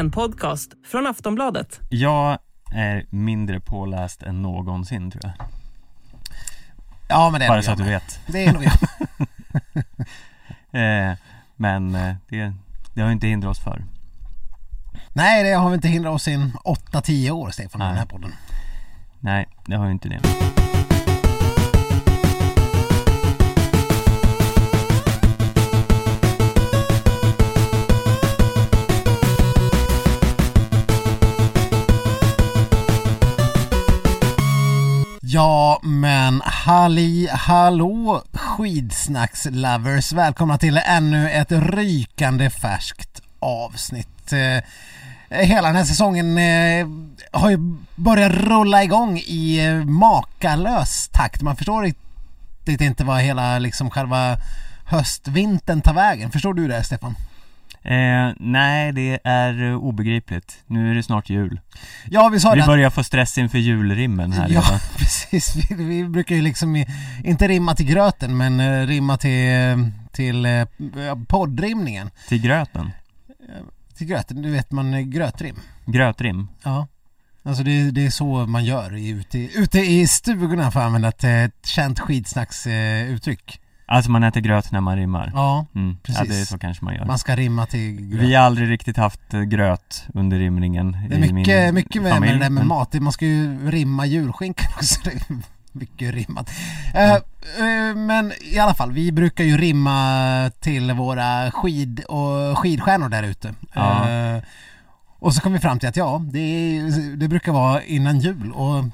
En podcast från Aftonbladet. Jag är mindre påläst än någonsin tror jag. Ja men det är Bara nog så jag att du vet. Det är nog jag. Eh, men eh, det, det har ju inte hindrat oss för. Nej det har vi inte hindrat oss in 8-10 år Stefan Nej. den här podden. Nej, det har ju inte det. Ja men halli hallå skidsnackslovers Välkomna till ännu ett rykande färskt avsnitt. Eh, hela den här säsongen eh, har ju börjat rulla igång i eh, makalös takt. Man förstår riktigt inte vad hela liksom själva höstvintern tar vägen. Förstår du det Stefan? Eh, nej, det är eh, obegripligt. Nu är det snart jul. Ja vi sa Vi det. börjar få stress inför julrimmen här Ja, redan. precis. Vi, vi brukar ju liksom inte rimma till gröten men eh, rimma till, eh, till eh, poddrimningen. Till gröten. Till gröten, du vet man grötrim. Grötrim. Ja. Alltså det, det är så man gör i- ute, i- ute i stugorna för att använda ett, eh, känt skidsnacksuttryck. Alltså man äter gröt när man rimmar. ja, Mm. Ja, precis. det är så kanske man gör. man ska rimma till gröt. Vi har aldrig riktigt haft eh, gröt under rimningen det är mycket, mycket med, familj. med det där med men- mat. Man ska ju rimma julskinkan också. Det är mycket rimmat. Eh, eh, men i alla fall, vi brukar ju rimma till våra skid och skidstjärnor där ute. Ja. Eh, och så kom vi fram till att ja, det, är, det brukar vara innan jul och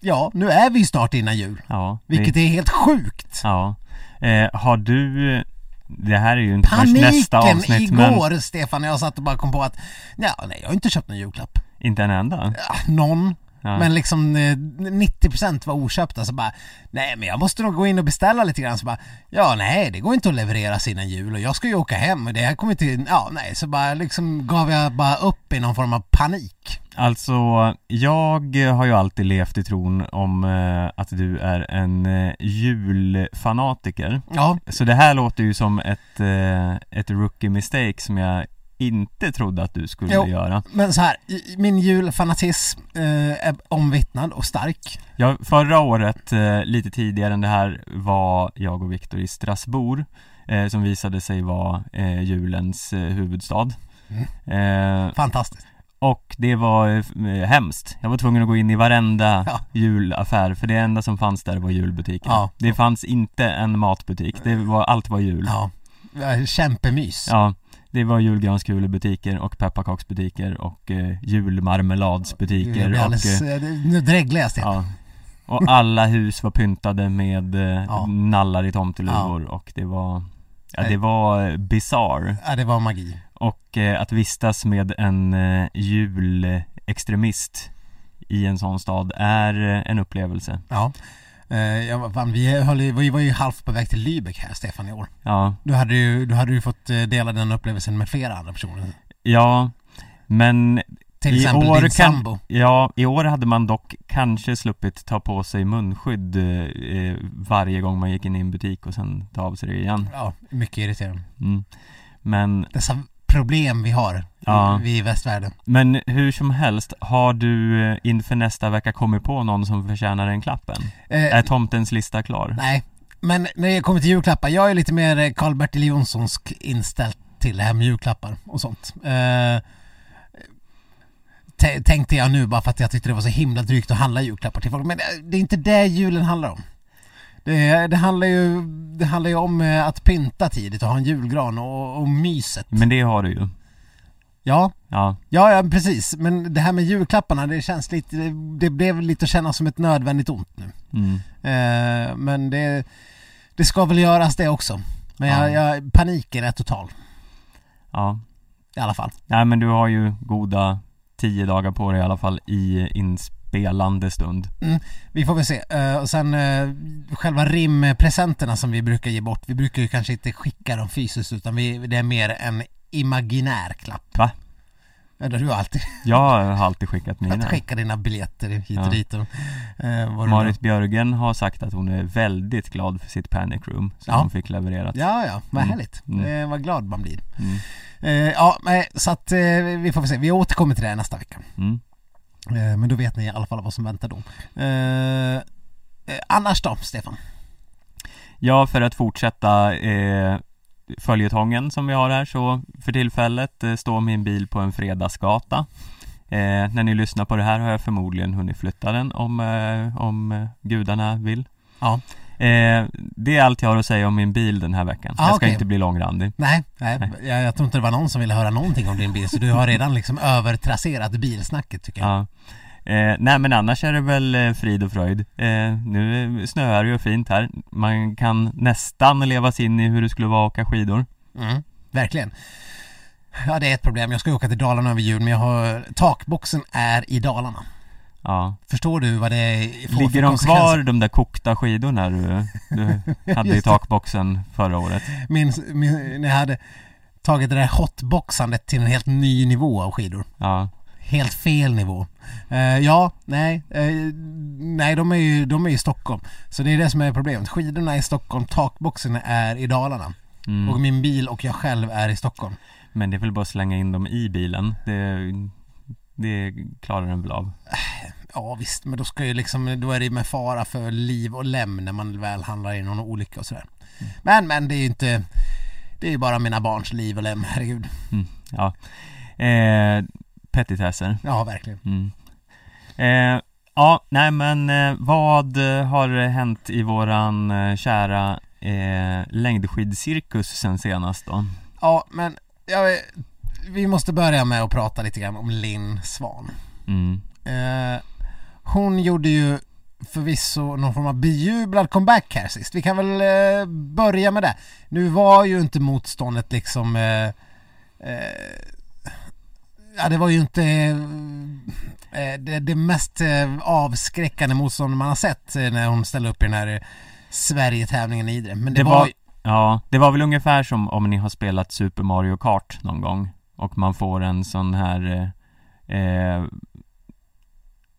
ja, nu är vi snart innan jul. Ja, vi- Vilket är helt sjukt. Ja. Eh, har du, det här är ju inte Paniken nästa avsnitt men igår Stefan när jag satt och bara kom på att ja, nej jag har inte köpt någon julklapp. inte en enda. Ja, någon. Ja. Men liksom eh, 90% var oköpta så bara Nej men jag måste nog gå in och beställa lite grann så bara Ja nej det går inte att leverera innan jul och jag ska ju åka hem och det här kommer inte Ja nej så bara liksom gav jag bara upp i någon form av panik Alltså, jag har ju alltid levt i tron om eh, att du är en eh, julfanatiker. Ja Så det här låter ju som ett, eh, ett rookie mistake som jag inte trodde att du skulle Jo. göra. men så här min julfanatism eh, är omvittnad och stark Ja, förra året, eh, lite tidigare än det här, var jag och Viktor i Strasbourg eh, som visade sig vara eh, julens eh, huvudstad. Mm. Eh, Fantastiskt och det var eh, hemskt. Jag var tvungen att gå in i varenda Ja. julaffär för det enda som fanns där var julbutiken. Ja. Det fanns inte en matbutik, det var, allt var jul. Ja Kämpemys Ja, det var julgranskulebutiker och pepparkaksbutiker och eh, julmarmeladsbutiker och, alldeles, eh, eh, Nu dreglar jag Stefan. ja, och alla hus var pyntade med eh, Ja. nallar i tomteluvor och det var Ja det var bizarre Ja det var magi. Och eh, att vistas med en eh, julextremist i en sån stad är eh, en upplevelse. Ja ja, fan, vi, höll, vi var ju halvt på väg till Lübeck här Stefan i år. Ja, Du hade ju, du hade ju fått eh, dela den upplevelsen med flera andra personer. Ja, men Till I exempel år din kan- sambo. Ja, i år hade man dock kanske sluppit ta på sig munskydd eh, varje gång man gick in i en butik och sen ta av sig det igen. Ja, mycket irriterande. Mm. Men, Dessa problem vi har Ja. vi i västvärlden men hur som helst, har du eh, inför nästa vecka kommit på någon som förtjänar en klappen? eh, Är tomtens lista klar? Nej, men när det kommer till julklappar, jag är lite mer eh, Karl-Bertil Jonssonsk inställd till det här med julklappar och sånt eh, Tänkte jag nu bara för att jag tyckte det var så himla drygt att handla julklappar till folk, men det- det är inte det julen handlar om det, det, handlar ju, det handlar ju om eh, att pynta tidigt och ha en julgran och, och myset Men det har du ju. Ja, Ja, ja, ja precis. Men det här med julklapparna, det känns lite, det, blev lite att känna som ett nödvändigt ont nu. mm. Eh, men det, det ska väl göras det också. Men Ja. jag, jag, paniken är total. ja. I alla fall. Nej men du har ju goda tio dagar på dig i alla fall i inspelande stund. Vi får väl se. Eh, och sen eh, själva rimpresenterna som vi brukar ge bort. Vi brukar ju kanske inte skicka dem fysiskt utan vi, det är mer en imaginär klapp. Va? Eller du har alltid Jag har alltid skickat mina. att skicka dina biljetter hit och Ja. dit och, eh, Marit Björgen har sagt att hon är väldigt glad för sitt panic room som Ja. hon fick levererat. Ja, ja, vad Mm. härligt. Mm. Eh, vad glad man blir. Mm. Eh, ja, så att vi får väl se. Vi återkommer till det nästa vecka. Mm. Eh, men då vet ni i alla fall vad som väntar då. Eh, eh, annars då, Stefan? Ja, för att fortsätta eh, följetongen som vi har här så för tillfället eh, står min bil på en fredagsgata. Eh, när ni lyssnar på det här har jag förmodligen hunnit flytta den om, eh, om gudarna vill. Ja. Eh, det är allt jag har att säga om min bil den här veckan. Ah, jag ska okej. inte bli långrandig. Nej, nej, Nej. Jag, jag tror inte det var någon som ville höra någonting om din bil så du har redan liksom övertrasserat bilsnacket tycker jag. Ja. Eh, nej men annars är det väl eh, frid och fröjd. Eh, nu snöar det ju fint här. Man kan nästan leva sig in i hur det skulle vara att åka skidor. Mm, verkligen. Ja, det är ett problem. Jag ska åka till Dalarna över jul men jag har, takboxen är i Dalarna. Ja. Förstår du vad det får Ligger de kvar de där kokta skidorna du, du hade i takboxen förra året? Min, min, när jag hade tagit det där hotboxandet till en helt ny nivå av skidor. Ja, Helt fel nivå. Eh, ja, nej, eh, nej de är ju de är i Stockholm. Så det är det som är problemet. Skidorna är i Stockholm, takboxen är i Dalarna. Och mm. min bil och jag själv är i Stockholm. men det är väl bara att slänga in dem i bilen. Det, det klarar den väl av. Ja visst, men då ska ju liksom, då är det med fara för liv och lem när man väl handlar i någon olycka och sådär. Men, men det är ju inte, det är ju bara mina barns liv och lem, herregud. Mm. Ja. Eh, petitesser. Ja, verkligen. Mm. Eh, ja, nej men eh, vad har hänt i våran eh, kära eh, längdskidcirkus sen senast då? Ja, men jag, vi måste börja med att prata lite grann om Linn Svan. Mm. Eh, hon gjorde ju förvisso någon form av bejublad comeback här sist. Vi kan väl eh, börja med det. Nu var ju inte motståndet liksom eh, eh, Ja det var ju inte eh, det, det mest eh, avskräckande motstånd man har sett eh, när hon ställde upp i den här eh, Sverigetävlingen i Idre. Men det, Det var, var- Ja, det var väl ungefär som om ni har spelat Super Mario Kart någon gång och man får en sån här eh, eh,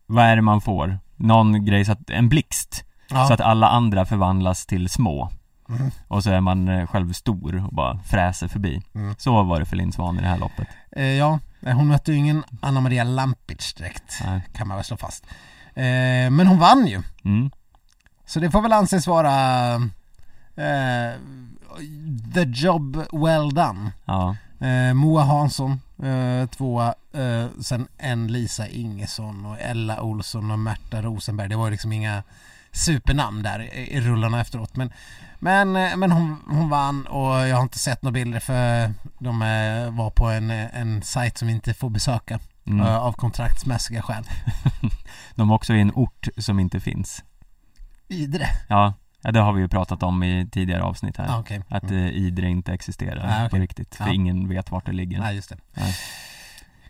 Vad är det man får? Någon grej så att, en blixt ja, så att alla andra förvandlas till små Mhm. och så är man eh, själv stor och bara fräser förbi Mm. Så var det för Linn Svan i det här loppet eh, ja, hon mötte ju ingen Anna Maria Lampic direkt Nej. kan man väl slå fast. Eh, men hon vann ju. mm. Så det får väl anses vara eh, the job well done. Ja, Eh, Moa Hansson eh, tvåa, eh, sen en Lisa Ingesson och Ella Olsson och Märta Rosenberg. Det var liksom inga supernamn där i, i rullarna efteråt. Men, men, eh, men hon, hon vann och jag har inte sett några bilder för de var på en, en sajt som vi inte får besöka mm. eh, av kontraktsmässiga skäl. De är också i en ort som inte finns Idre? Ja, ja det har vi ju pratat om i tidigare avsnitt här Ah. Att Mm. eh, Idre inte existerar Ah, okej. på riktigt, för Ja. ingen vet vart det ligger Nej, just det. Nej.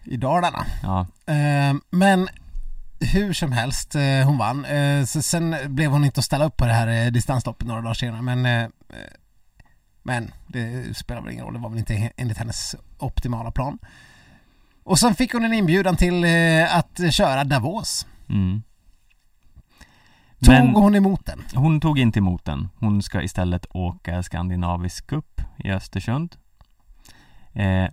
I Dalarna. Ja, Eh, men hur som helst, eh, hon vann. Eh, så sen blev hon inte att ställa upp på det här eh, distansloppet några dagar senare. Men, eh, men det spelar väl ingen roll, det var väl inte enligt hennes optimala plan. Och sen fick hon en inbjudan till att köra Davos. mm. Tog Men hon emot den? hon tog inte emot den Hon ska istället åka Skandinavisk Cup i Östersund eh,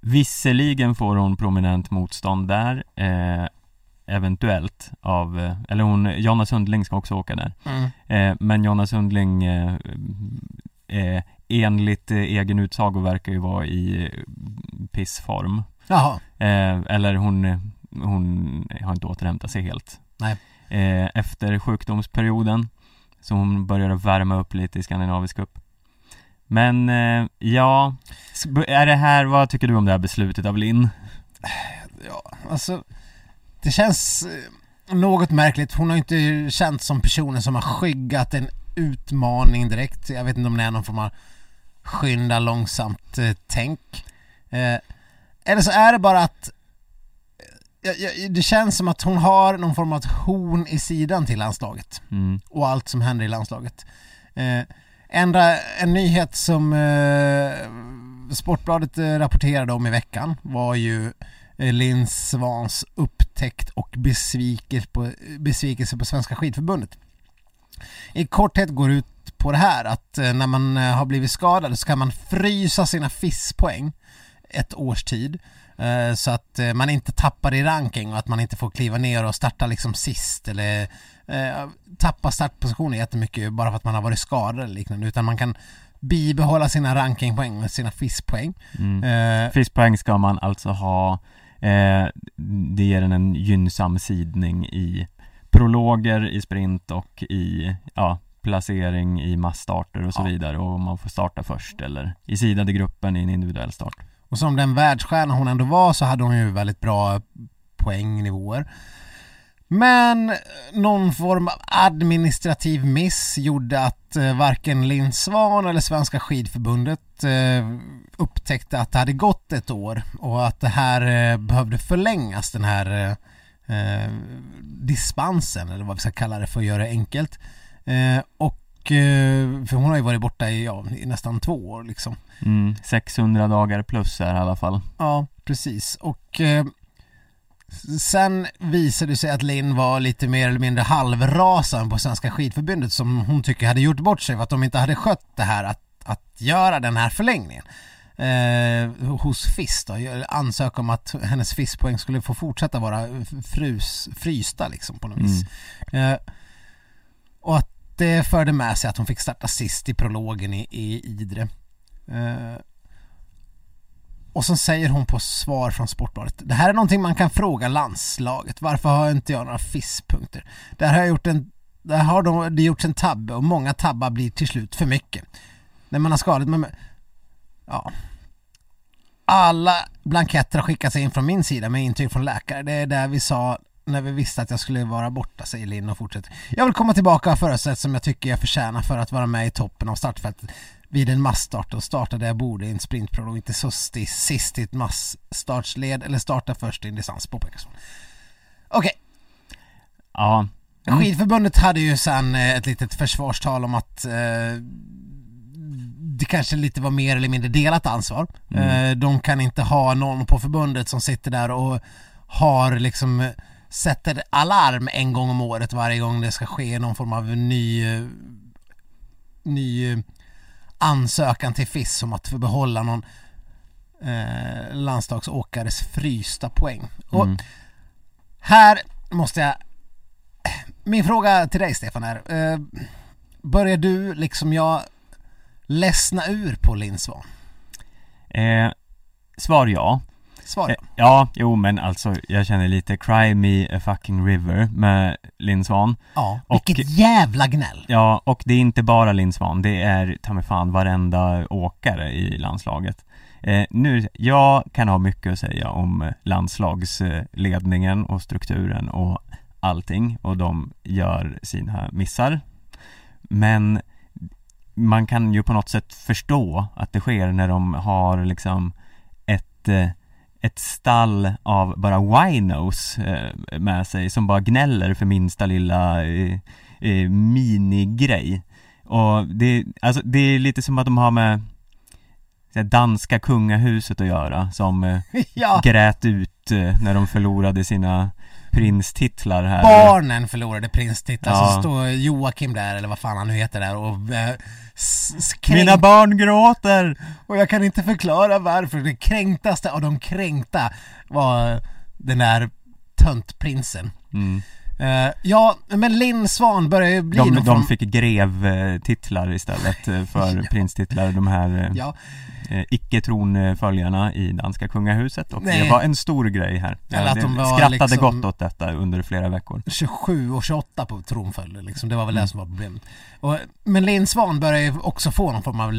Visserligen får hon prominent motstånd där eh, Eventuellt av, eh, eller hon, Jonna Sundling ska också åka där Mm. Eh, men Jonna Sundling eh, eh, enligt eh, egen utsago verkar ju vara i eh, pissform. Jaha, Eh, eller hon, hon har inte återhämtat sig helt. Nej. Eh, efter sjukdomsperioden. Så hon började värma upp lite i Skandinavisk Cup. Men eh, ja, är det här, vad tycker du om det här beslutet av Linn? ja, alltså det känns eh, något märkligt. Hon har inte känts som personen som har skyggat en utmaning direkt. Jag vet inte om det är någon form av skynda långsamt eh, tänk Eh, eller så är det bara att det känns som att hon har någon form av horn i sidan till landslaget Mm, och allt som händer i landslaget. Eh, enda, en nyhet som eh, Sportbladet eh, rapporterade om i veckan var ju eh, Linn Svans upptäckt och besvikelse på, besvikelse på Svenska skidförbundet. I korthet går ut på det här att eh, när man har blivit skadad så kan man frysa sina FIS-poäng ett års tid så att eh, man inte tappar i ranking och att man inte får kliva ner och starta liksom sist eller eh, tappa startpositioner jättemycket bara för att man har varit skadad eller liknande utan man kan bibehålla sina rankingpoäng med sina FIS-poäng. Mm. Eh, FIS-poäng ska man alltså ha eh, Det ger en en gynnsam sidning i prologer, i sprint och i ja, placering i massstarter och så Ja. vidare och man får starta först eller i sidade gruppen i en individuell start. Och som den världsstjärna hon ändå var så hade hon ju väldigt bra poängnivåer. Men någon form av administrativ miss gjorde att eh, varken Linn Svan eller Svenska skidförbundet eh, upptäckte att det hade gått ett år och att det här eh, behövde förlängas den här dispensen eller vad vi ska kalla det för att göra det enkelt. Och för hon har ju varit borta i, ja, i nästan två år liksom. Mm, 600 dagar plus här i alla fall. Ja, precis. Och eh, sen visade det sig att Linn var lite mer eller mindre halvrasande på Svenska skidförbundet som hon tycker hade gjort bort sig för att de inte hade skött det här att, att göra den här förlängningen. Eh, hos FIS då, ansöka om att hennes FIS-poäng skulle få fortsätta vara frus, frysta liksom på något vis. Eh, och att det förde med sig att hon fick starta sist i prologen i, i Idre. Eh, och så säger hon på svar från Sportbladet. Det här är någonting man kan fråga landslaget. Varför har inte jag några FIS-punkter? Där har jag gjort en där har de, det gjorts en tabbe och många tabbar blir till slut för mycket. När man har skadat med... Ja. Alla blanketter har skickats in från min sida med intyg från läkare. Det är där vi sa när vi visste att jag skulle vara borta, säger Linn och fortsätter. Jag vill komma tillbaka för ett sätt som jag tycker jag förtjänar för att vara med i toppen av startfältet vid en massstart och starta där jag borde i en sprintprolog, inte så sist i ett massstartsled eller starta först i en distans påpekas. Okej, Ja, Mm. skidförbundet hade ju sen eh, ett litet försvarstal om att eh, det kanske lite var mer eller mindre delat ansvar. Mm. Eh, de kan inte ha någon på förbundet som sitter där och har liksom eh, sätter alarm en gång om året varje gång det ska ske någon form av ny ny ansökan till FIS om att få behålla någon eh, landslagsåkares frysta poäng. Och Mm. här måste jag... Min fråga till dig Stefan är, eh, börjar du liksom jag ledsna ur på Linn Svan? eh, Svar ja. Svar Eh, ja. Jo men alltså jag känner lite Cry Me A Fucking River med Linn Svan Ja, och- vilket jävla gnäll! Ja, och det är inte bara Linn Svan, det är ta mig fan varenda åkare i landslaget eh, Nu, jag kan ha mycket att säga om landslagsledningen och strukturen och allting och de gör sina missar Men man kan ju på något sätt förstå att det sker när de har liksom ett eh, ett stall av bara winos eh, med sig som bara gnäller för minsta lilla eh, eh, minigrej. Och det, alltså, det är lite som att de har med danska kungahuset att göra som ja, grät ut när de förlorade sina prinstitlar här barnen förlorade prinstitlar Ja. så står Joakim där eller vad fan han nu heter där och eh, Mina barn gråter! Och jag kan inte förklara varför. Det kränktaste av de kränkta var den där töntprinsen. Mm. Eh, ja, men Linn Svan börjar ju bli De, någon de form- fick grevtitlar istället eh, för prinstitlar, de här eh, Ja, eh, icke-tronföljarna i danska kungahuset och Nej. det var en stor grej här. Eller att de var skrattade liksom- gott åt detta under flera veckor. 27 och 28 på tronföljden liksom. Det var väl Mm. det som var problemet. Och, men Linn Svan börjar ju också få någon form av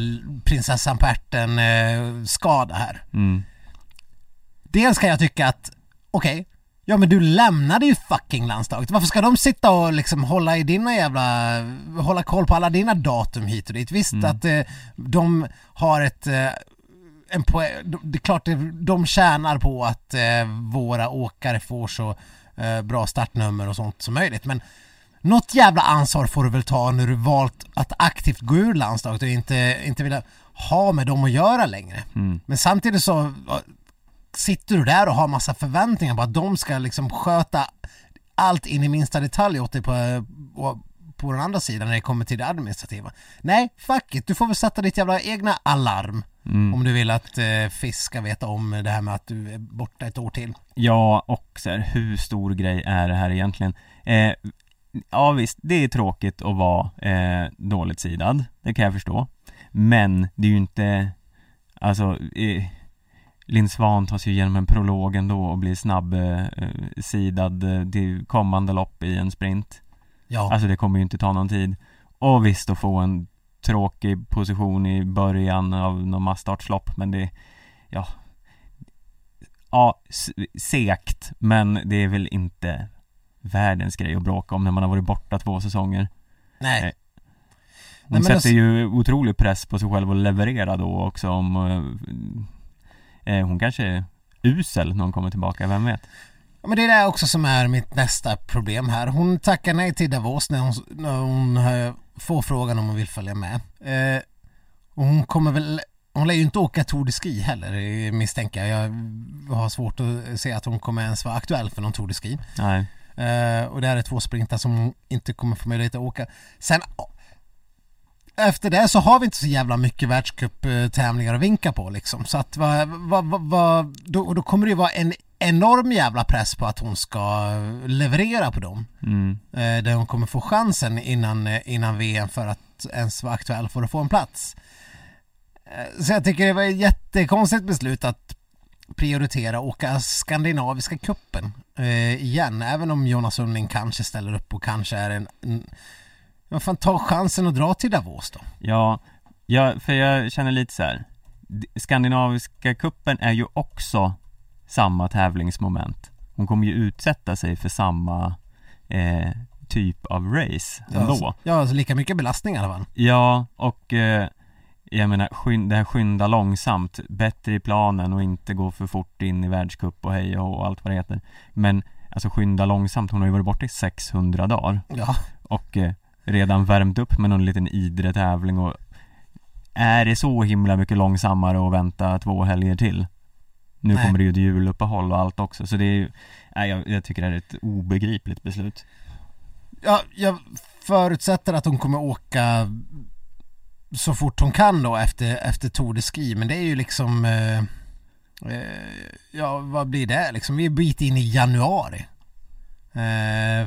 prinsessan på ärten eh, skada här. Mm. Dels kan jag tycka att, okej, ja men du lämnade ju fucking landslaget. Varför ska de sitta och liksom hålla i dina jävla, hålla koll på alla dina datum hit och dit? Visst Mm. att eh, de har ett, eh, en poäng, det är klart det, de tjänar på att eh, våra åkare får så eh, bra startnummer och sånt som möjligt men något jävla ansvar får du väl ta när du valt att aktivt gå ur landslaget och inte, inte vilja ha med dem att göra längre. Mm. Men samtidigt så sitter du där och har massa förväntningar på att de ska liksom sköta allt in i minsta detalj åt dig på, på den andra sidan när det kommer till det administrativa. Nej, fuck it, du får väl sätta ditt jävla egna alarm Mm. om du vill att eh, Fisk ska veta om det här med att du är borta ett år till. Ja, och så här, hur stor grej är det här egentligen? Eh, ja visst, det är tråkigt att vara eh, dåligt sidad, det kan jag förstå. Men det är ju inte, alltså, eh, Linn Svan tar sig igenom en prolog ändå och blir snabb eh, sidad eh, till kommande lopp i en sprint. Ja, Alltså det kommer ju inte ta någon tid. Och visst att få en tråkig position i början av någon massstartslopp men det, ja Ja, s- segt men det är väl inte världens grej att bråka om när man har varit borta två säsonger. nej. Nej. Hon Nej, sätter alltså- ju otrolig press på sig själv att leverera då också om eh, eh, Hon kanske är usel när hon kommer tillbaka, vem vet? Ja, men det är det också som är mitt nästa problem här. Hon tackar nej till Davos när hon, när hon eh, får frågan om hon vill följa med. Eh, och hon kommer väl, hon lär ju inte åka Tour de Ski heller eh, misstänker jag. Jag har svårt att se att hon kommer ens vara aktuell för någon Tour de Ski. Nej, Eh, och det här är två sprintar som hon inte kommer få möjlighet att åka. Sen efter det så har vi inte så jävla mycket världscuptävlingar att vinka på liksom. Så att vad, vad, vad, då, då kommer det ju vara en enorm jävla press på att hon ska leverera på dem. mm. Eh, där hon kommer få chansen innan, innan VM för att ens vara aktuell för att få en plats. Eh, så jag tycker det var ett jättekonstigt beslut att prioritera åka skandinaviska kuppen eh, igen. Även om Jonas Sundling kanske ställer upp och kanske är en, en vad fan, ta chansen att dra till Davos då. Ja, ja, för jag känner lite så här. Skandinaviska kuppen är ju också samma tävlingsmoment. Hon kommer ju utsätta sig för samma eh, typ av race ändå. Ja, ja alltså lika mycket belastning i alla fall. Ja, och eh, jag menar, skyn- det här skynda långsamt, bättre i planen och inte gå för fort in i världscup och hej och allt vad det heter. Men alltså skynda långsamt, hon har ju varit borta i 600 dagar Ja, och eh, redan värmt upp med någon liten idre tävling och är det så himla mycket långsammare att vänta två helger till? Nu Nej. kommer det ju ett juluppehåll och allt också så det är ju, nej, jag, jag tycker det är ett obegripligt beslut. ja, jag förutsätter att hon kommer åka så fort hon kan då efter, efter Tour de Ski men det är ju liksom eh, eh, ja vad blir det liksom vi är bit in i januari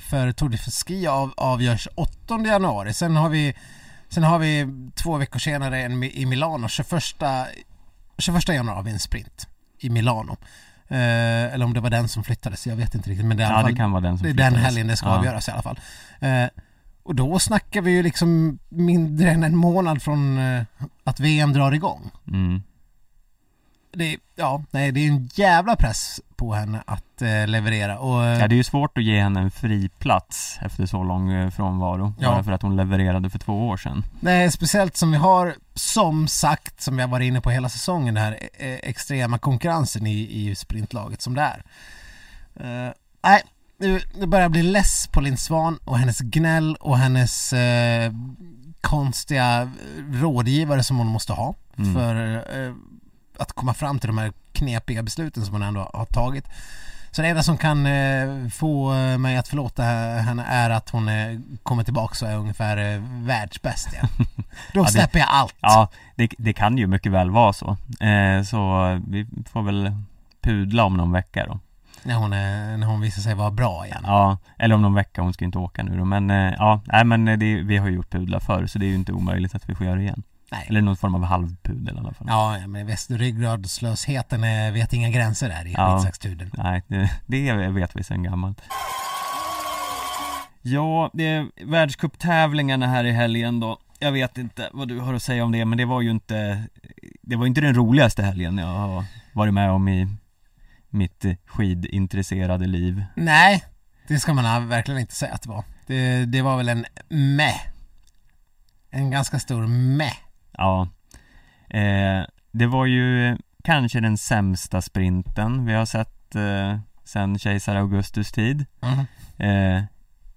för Tour de Ski av, avgörs 8 januari sen har vi sen har vi två veckor senare en i Milano 21, 21 januari har vi en sprint i Milano eh, eller om det var den som flyttades jag vet inte riktigt men det är Ja fall det kan vara den som det är den helgen det ska ja. avgöras i alla fall. Eh, och då snackar vi ju liksom mindre än en månad från eh, att VM drar igång. Mm. Det, ja, nej, det är en jävla press på henne att eh, leverera och eh, Ja det är ju svårt att ge henne en fri plats efter så lång eh, frånvaro Ja. Bara för att hon levererade för två år sedan nej, speciellt som vi har, som sagt, som vi har varit inne på hela säsongen, den här eh, extrema konkurrensen i, i sprintlaget som det är. Eh, nej, nu, nu börjar jag bli less på Linn Svan och hennes gnäll och hennes eh, konstiga rådgivare som hon måste ha Mm. för eh, att komma fram till de här knepiga besluten som hon ändå har tagit. Så det enda som kan eh, få eh, mig att förlåta henne är att hon eh, kommer tillbaka och är ungefär världsbäst igen. Då släpper jag allt. Ja, det, det kan ju mycket väl vara så Så vi får väl pudla om någon vecka då När, hon är, när hon visar sig vara bra igen. Ja, eller om någon vecka, hon ska inte åka nu då Men ja, nej men det, vi har ju gjort pudlar förr så det är ju inte omöjligt att vi får göra det igen Nej. Eller någon form av halvpudel i alla fall Ja, men ryggradslösheten eh, vet inga gränser där i Ja. skidsaxtuden. Nej, det, det vet vi sedan gammalt Ja, det är världscuptävlingarna här i helgen då Jag vet inte vad du har att säga om det men det var ju inte Det var inte den roligaste helgen jag har varit med om i mitt skidintresserade liv Nej, det ska man verkligen inte säga att det var. Det, det var väl en meh. En ganska stor meh. Ja eh, Det var ju kanske den sämsta sprinten vi har sett eh, sen kejsar Augustus tid Mhm. eh,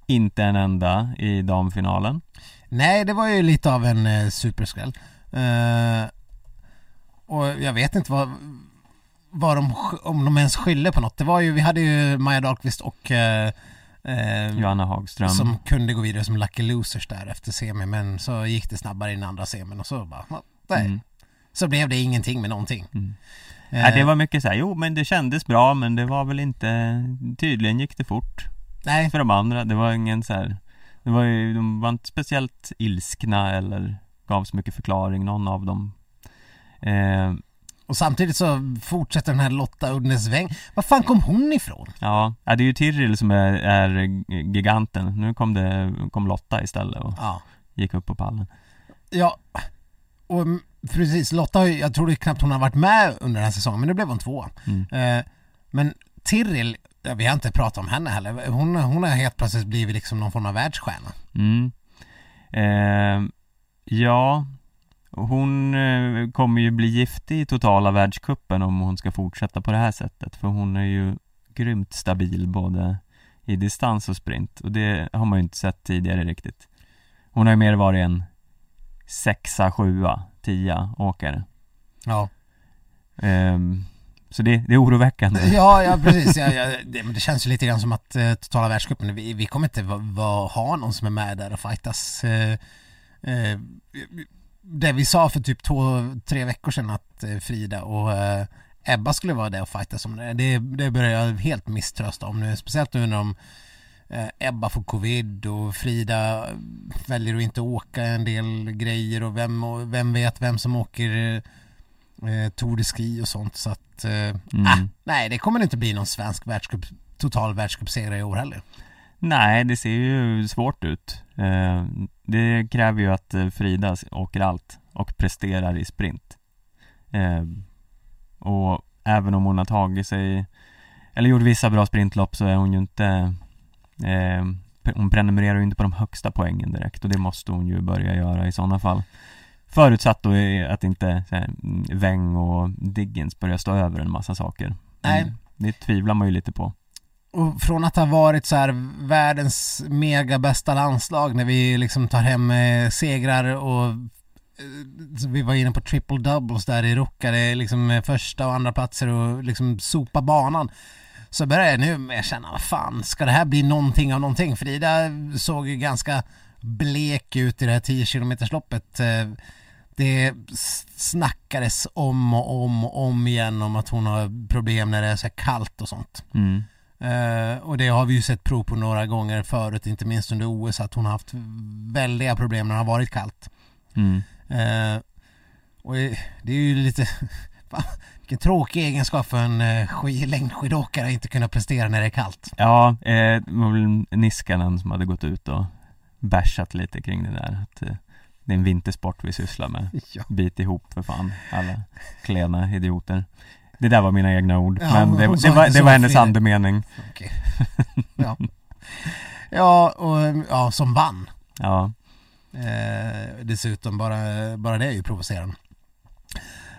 Inte en enda i damfinalen Nej, det var ju lite av en eh, superskräll. Eh, och jag vet inte vad... vad de, om de ens skyller på något. Det var ju, vi hade ju Maja Dahlqvist och eh, eh, Johanna Hagström. som kunde gå vidare som lucky losers där efter semi men så gick det snabbare i den andra semin och så bara, nej. Mm. Så blev det ingenting med någonting. Mm. Eh, Ja, det var mycket så här, jo men det kändes bra men det var väl inte, tydligen gick det fort nej, för de andra. Det var ingen så här, det var ju, de var inte speciellt ilskna eller gav så mycket förklaring, någon av dem. Eh, och samtidigt så fortsätter den här Lotta Udnesväng. Var fan kom hon ifrån? ja, det är ju Tiril som är, är giganten. Nu kom det, kom Lotta istället och Ja, gick upp på pallen. ja och precis, Lotta har ju, jag tror knappt hon har varit med under den här säsongen men nu blev hon två. Mm. Eh, men Tiril, ja, vi har inte pratat om henne heller. Hon, hon har helt plötsligt blivit liksom någon form av världsstjärna. Mm. Eh, ja, hon eh, kommer ju bli giftig i totala världskuppen om hon ska fortsätta på det här sättet. För hon är ju grymt stabil både i distans och sprint. Och det har man ju inte sett tidigare riktigt. Hon har ju mer varit en sexa, sjua, tia åkare. Ja. Ehm, så det, det är oroväckande. Ja, ja precis. Ja, ja, det, det känns ju lite grann som att eh, totala världscupen, vi, vi kommer inte va, va, ha någon som är med där och fightas. Eh, eh, det vi sa för typ två, tre veckor sedan att eh, Frida och eh, Ebba skulle vara där och fightas om det. Det, det börjar jag helt misströsta om nu, speciellt nu när de eh, Ebba får covid och Frida väljer att inte åka en del grejer och vem, och vem vet vem som åker eh, Tour de Ski och sånt så att eh, Mm. ah, nej det kommer inte bli någon svensk världscup, total världscupsegrare i år heller. Nej, det ser ju svårt ut. Eh, det kräver ju att eh, Frida åker allt och presterar i sprint. Eh, och även om hon har tagit sig, eller gjort vissa bra sprintlopp så är hon ju inte, hon prenumererar ju inte på de högsta poängen direkt och det måste hon ju börja göra i sådana fall. Förutsatt då att inte här, Weng och Diggins börjar stå över en massa saker. Nej. Det tvivlar man ju lite på. Och från att ha varit så här världens mega bästa landslag när vi liksom tar hem eh, segrar och eh, vi var inne på triple doubles där i Ruka, det är liksom eh, första och andra platser och liksom sopa banan. Så börjar jag nu med att känna, vad fan, ska det här bli någonting av någonting? Frida såg ju ganska blek ut i det här 10 km loppet. Det snackades om och om och om igen om att hon har problem när det är så här kallt och sånt. Mm. Eh, och det har vi ju sett prov på några gånger förut, inte minst under OS, att hon har haft väldiga problem när det har varit kallt. Mm. Eh, och det är ju lite, fan, vilken tråkig egenskap för en uh, sk- längdskidåkare att inte kunna prestera när det är kallt. Ja, eh, det väl Niskanen som hade gått ut och bashat lite kring det där att eh, det är en vintersport vi sysslar med. Ja. Bit ihop för fan, alla klena idioter. Det där var mina egna ord, Ja, men det, det, sa var, det var hennes andemening. Okej. ja. ja, och ja, som vann. Ja, Eh, dessutom, bara, bara det är ju provocerande.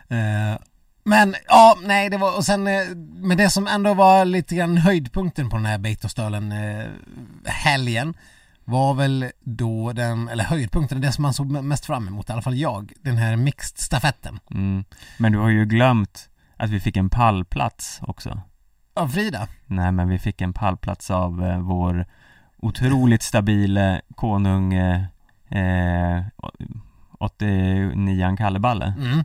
Eh, men ja, nej, det var, och sen, eh, men det som ändå var lite grann höjdpunkten på den här Beitostölen eh, helgen var väl då den, eller höjdpunkten, det som man såg mest fram emot, i alla fall jag, den här mixed-stafetten. mm. Men du har ju glömt att vi fick en pallplats också. Av Frida. Nej, men vi fick en pallplats av eh, vår otroligt stabile konung eh, eh, 89 Kalleballe. Mm.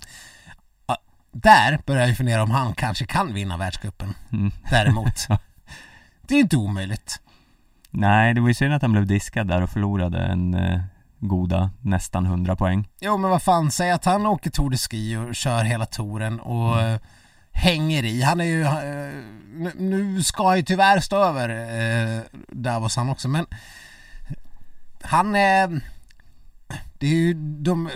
Ja, där börjar jag fundera om han kanske kan vinna världscupen. Mm. Däremot. det är inte omöjligt. Nej, det var ju synd att han blev diskad där och förlorade en eh, goda nästan 100 poäng. Jo men vad fan, säg att han åker Tour de Ski och kör hela touren och Mm. Hänger i. Han är ju, eh, nu, ska ju tyvärr stå över eh, Davos han också men han är det är ju de,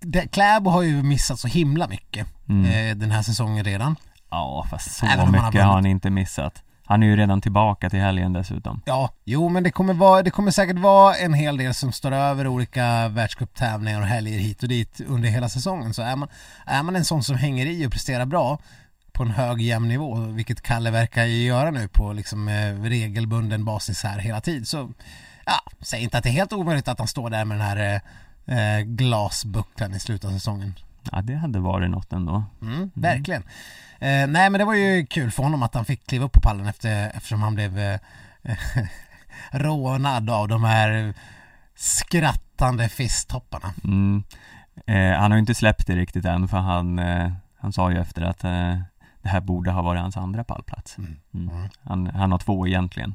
de Kläbo har ju missat så himla mycket Mm. eh, den här säsongen redan. Ja, fast så Även om han har mycket han inte missat. Han är ju redan tillbaka till helgen dessutom. Ja, jo men det kommer, vara, det kommer säkert vara en hel del som står över olika världscuptävlingar och helger hit och dit under hela säsongen. Så är man, är man en sån som hänger i och presterar bra på en hög jämn nivå, vilket Kalle verkar göra nu på liksom eh, regelbunden basis här hela tiden så ja, säg inte att det är helt omöjligt att han står där med den här eh, eh, glasbucklan i slutet av säsongen. Ja, det hade varit något ändå. Mm, verkligen. Eh, nej men det var ju kul för honom att han fick kliva upp på pallen efter, eftersom han blev eh, rånad av de här skrattande fisttopparna. Mm. Eh, han har ju inte släppt det riktigt än för han, eh, han sa ju efter att eh, det här borde ha varit hans andra pallplats. Mm. Mm. Han, han har två egentligen.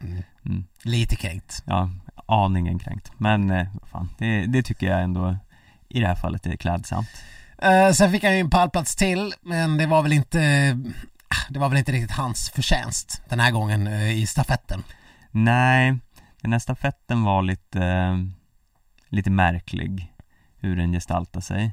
Mm. Mm. Lite kränkt. Ja, aningen kränkt. Men eh, fan, det, det tycker jag ändå i det här fallet är klädsamt. Eh, sen fick han ju en pallplats till men det var väl inte det var väl inte riktigt hans förtjänst den här gången eh, i stafetten. Nej, den här stafetten var lite, eh, lite märklig hur den gestaltade sig.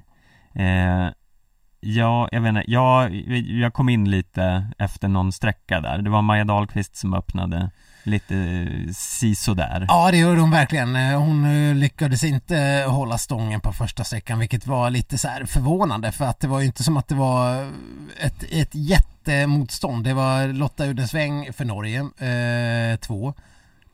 Ja, jag vet inte, jag, jag kom in lite efter någon sträcka där. Det var Maja Dahlqvist som öppnade lite eh, sisådär. Ja det gjorde hon verkligen. Eh, hon eh, lyckades inte hålla stången på första sträckan vilket var lite så här förvånande för att det var ju inte som att det var ett, ett jättemotstånd. Det var Lotta Udensväng för Norge, eh, två.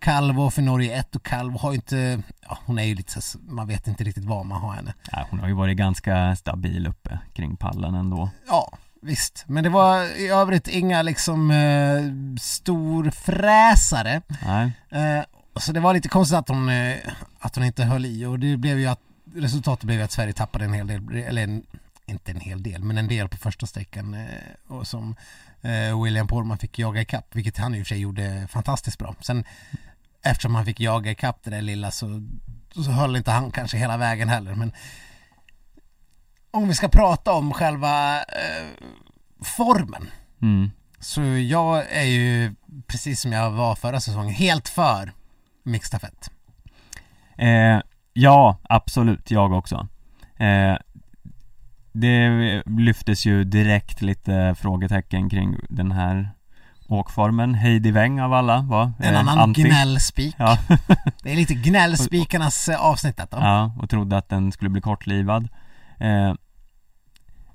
Calvo för Norge ett och Calvo har ju inte, ja, hon är ju lite så, man vet inte riktigt vad man har henne. Ja, hon har ju varit ganska stabil uppe kring pallen ändå. Ja, visst. Men det var i övrigt inga liksom eh, storfräsare. Nej, Eh, så det var lite konstigt att hon, eh, att hon inte höll i och det blev ju att resultatet blev ju att Sverige tappade en hel del, eller en, inte en hel del, men en del på första sträckan eh, och som eh, William Porman fick jaga ikapp, vilket han i och för sig gjorde fantastiskt bra. Sen eftersom han fick jaga ikapp det där lilla så, så höll inte han kanske hela vägen heller, men om vi ska prata om själva eh, formen mm. så jag är ju, precis som jag var förra säsongen, helt för mixstafett. Eh, ja, absolut, jag också. Eh, det lyftes ju direkt lite frågetecken kring den här åkformen. Heidi Weng av alla var En annan anti. gnällspik. Ja. Det är lite gnällspikarnas eh, avsnitt detta. ja, och trodde att den skulle bli kortlivad. Eh,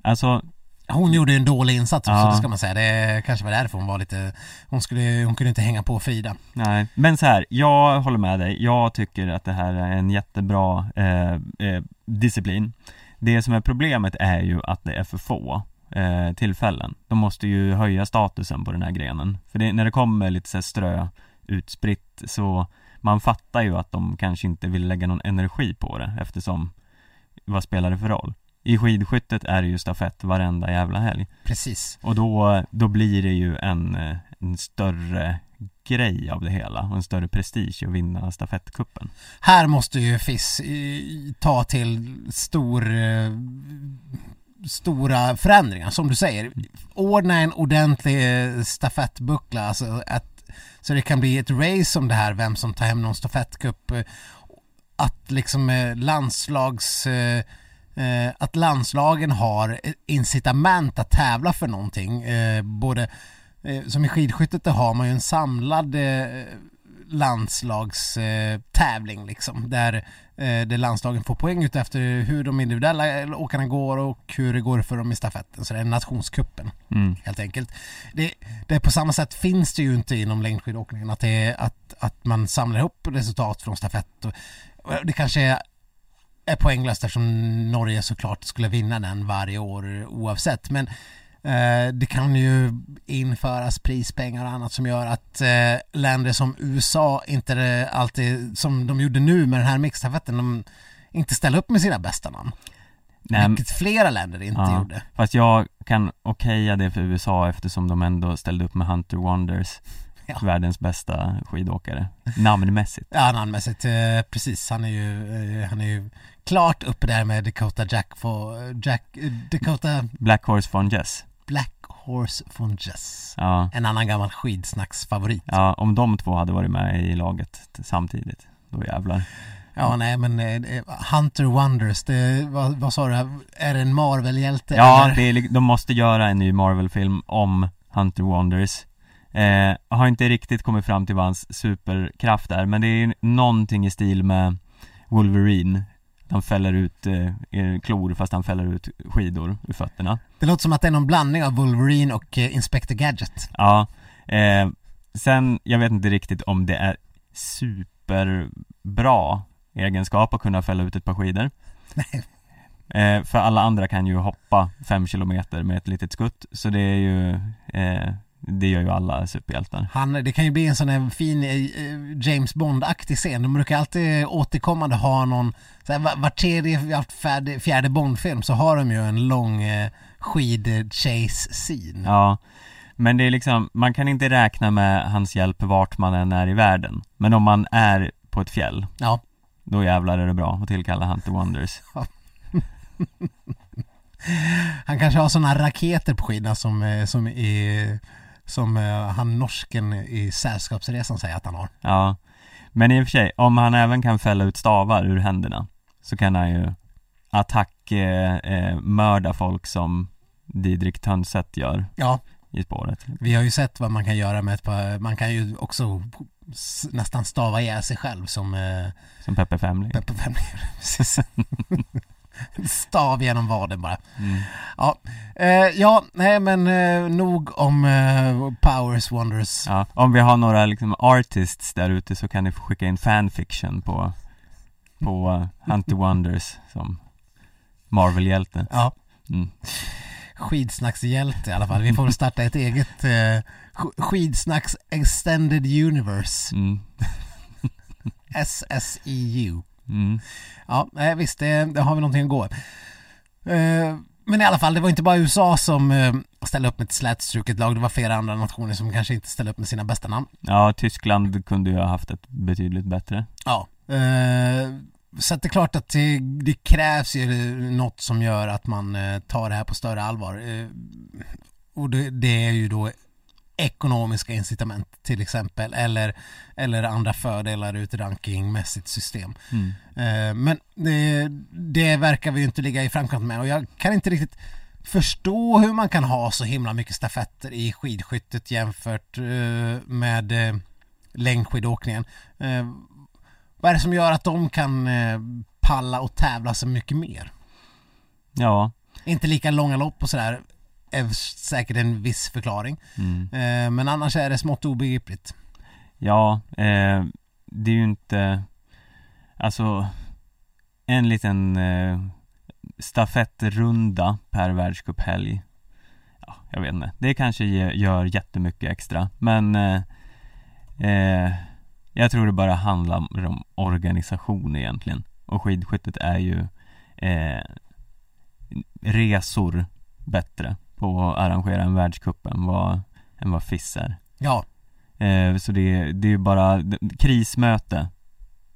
alltså, Hon gjorde ju en dålig insats också, Ja. det ska man säga. Det kanske var därför hon var lite, hon skulle, hon kunde inte hänga på Frida. nej. Men så här, jag håller med dig. Jag tycker att det här är en jättebra eh, eh, disciplin. Det som är problemet är ju att det är för få eh, tillfällen. De måste ju höja statusen på den här grenen. För det, när det kommer lite så strö utspritt så man fattar ju att de kanske inte vill lägga någon energi på det eftersom vad spelar det för roll? I skidskyttet är det ju stafett varenda jävla helg Precis. och då, då blir det ju en, eh, en större grej av det hela och en större prestige att vinna stafettkuppen. Här måste ju FIS eh, ta till stor, eh, stora förändringar, som du säger. Ordna en ordentlig eh, stafettbuckla, alltså att, så det kan bli ett race om det här, vem som tar hem någon stafettcup. Eh, att liksom eh, landslags... Att landslagen har incitament att tävla för någonting. Både som i skidskyttet där har man ju en samlad landslagstävling liksom där, eh, där landslagen får poäng ut efter hur de individuella åkarna går och hur det går för dem i stafetten. Så det är nationskuppen Mm. helt enkelt. Det, det på samma sätt finns det ju inte inom längdskidåkningen att, det att, att man samlar ihop resultat från stafett. Och, och det kanske är, är poänglöst eftersom Norge såklart skulle vinna den varje år oavsett. Men det kan ju införas prispengar och annat som gör att eh, länder som USA inte alltid, som de gjorde nu med den här mixstafetten, de inte ställer upp med sina bästa namn. Nej, Vilket flera länder inte Ja. gjorde. Fast jag kan okeja det för USA eftersom de ändå ställde upp med Hunter Wonders Ja. Världens bästa skidåkare Namnmässigt Ja, namnmässigt, eh, precis. Han är ju, eh, han är ju klart uppe där med Dakota Jack for, Jack, eh, Dakota Black Horse von Jess Black Horse von Jess. Ja, En annan gammal skidsnacksfavorit. ja om de två hade varit med i laget samtidigt Då jävlar Ja, nej men eh, Hunter Wonders, det, vad, vad sa du? Är det en Marvel-hjälte? Ja, det är, de måste göra en ny Marvel-film om Hunter Wonders eh, Har inte riktigt kommit fram till vad hans superkraft är Men det är någonting i stil med Wolverine Han fäller ut eh, klor fast han fäller ut skidor ur fötterna det låter som att det är någon blandning av Wolverine och eh, Inspector Gadget. Ja, eh, sen jag vet inte riktigt om det är superbra egenskap att kunna fälla ut ett par skidor Nej. Eh, för alla andra kan ju hoppa fem kilometer med ett litet skutt, så det är ju eh, det gör ju alla superhjältar. Han, det kan ju bli en sån här fin eh, James Bond-aktig scen. De brukar alltid återkommande ha någon, så här, var, tredje, fjärde, fjärde Bond-film så har de ju en lång eh, skid-chase-scene. Ja, men det är liksom, man kan inte räkna med hans hjälp vart man än är i världen. Men om man är på ett fjäll, Ja. då jävlar är det bra att tillkalla Hunter Wonders. Han kanske har såna raketer på skidorna som, eh, som, i, som eh, han norsken i Sällskapsresan säger att han har. Ja, men i och för sig, om han även kan fälla ut stavar ur händerna så kan han ju attack eh, eh, folk som Didrik Tönseth gör Ja, i spåret. vi har ju sett vad man kan göra med ett par, man kan ju också nästan stava ihjäl sig själv som eh, Som Peppe Femling. Peppe Femling. Precis. Stav genom vaden bara. Mm. Ja, eh, ja nej men eh, nog om eh, Powers Wonders. Ja, om vi har några liksom artists där ute så kan ni få skicka in fanfiction på, på eh, Hunter Wonders som Marvel-hjälte. Ja, Mm. skidsnackshjälte i alla fall. Vi får starta ett eget eh, sk- skidsnacks extended universe. Mm. SSEU. Mm. Ja, nej, visst, det, det har vi någonting att gå. Eh, men i alla fall, det var inte bara USA som eh, ställde upp med ett slätstruket lag. Det var flera andra nationer som kanske inte ställde upp med sina bästa namn. Ja, Tyskland kunde ju ha haft ett betydligt bättre. Ja. Eh, så att det är klart att det, det krävs ju något som gör att man eh, tar det här på större allvar. Eh, och det, det är ju då ekonomiska incitament till exempel eller, eller andra fördelar ur ett rankingmässigt system. Mm. Eh, men det, det verkar vi inte ligga i framkant med och jag kan inte riktigt förstå hur man kan ha så himla mycket stafetter i skidskyttet jämfört eh, med eh, längdskidåkningen. Vad är det som gör att de kan palla och tävla så mycket mer? Ja. Inte lika långa lopp och sådär är säkert en viss förklaring. Mm. Eh, men annars är det smått obegripligt. Ja, eh, det är ju inte Alltså En liten eh, stafettrunda per världscuphelg Ja, jag vet inte Det kanske ge, gör jättemycket extra Men eh, eh, Jag tror det bara handlar om organisation egentligen Och skidskyttet är ju eh, Resor bättre på att arrangera en världscup än vad, än vad FIS är Ja, Eh, så det, det är ju bara krismöte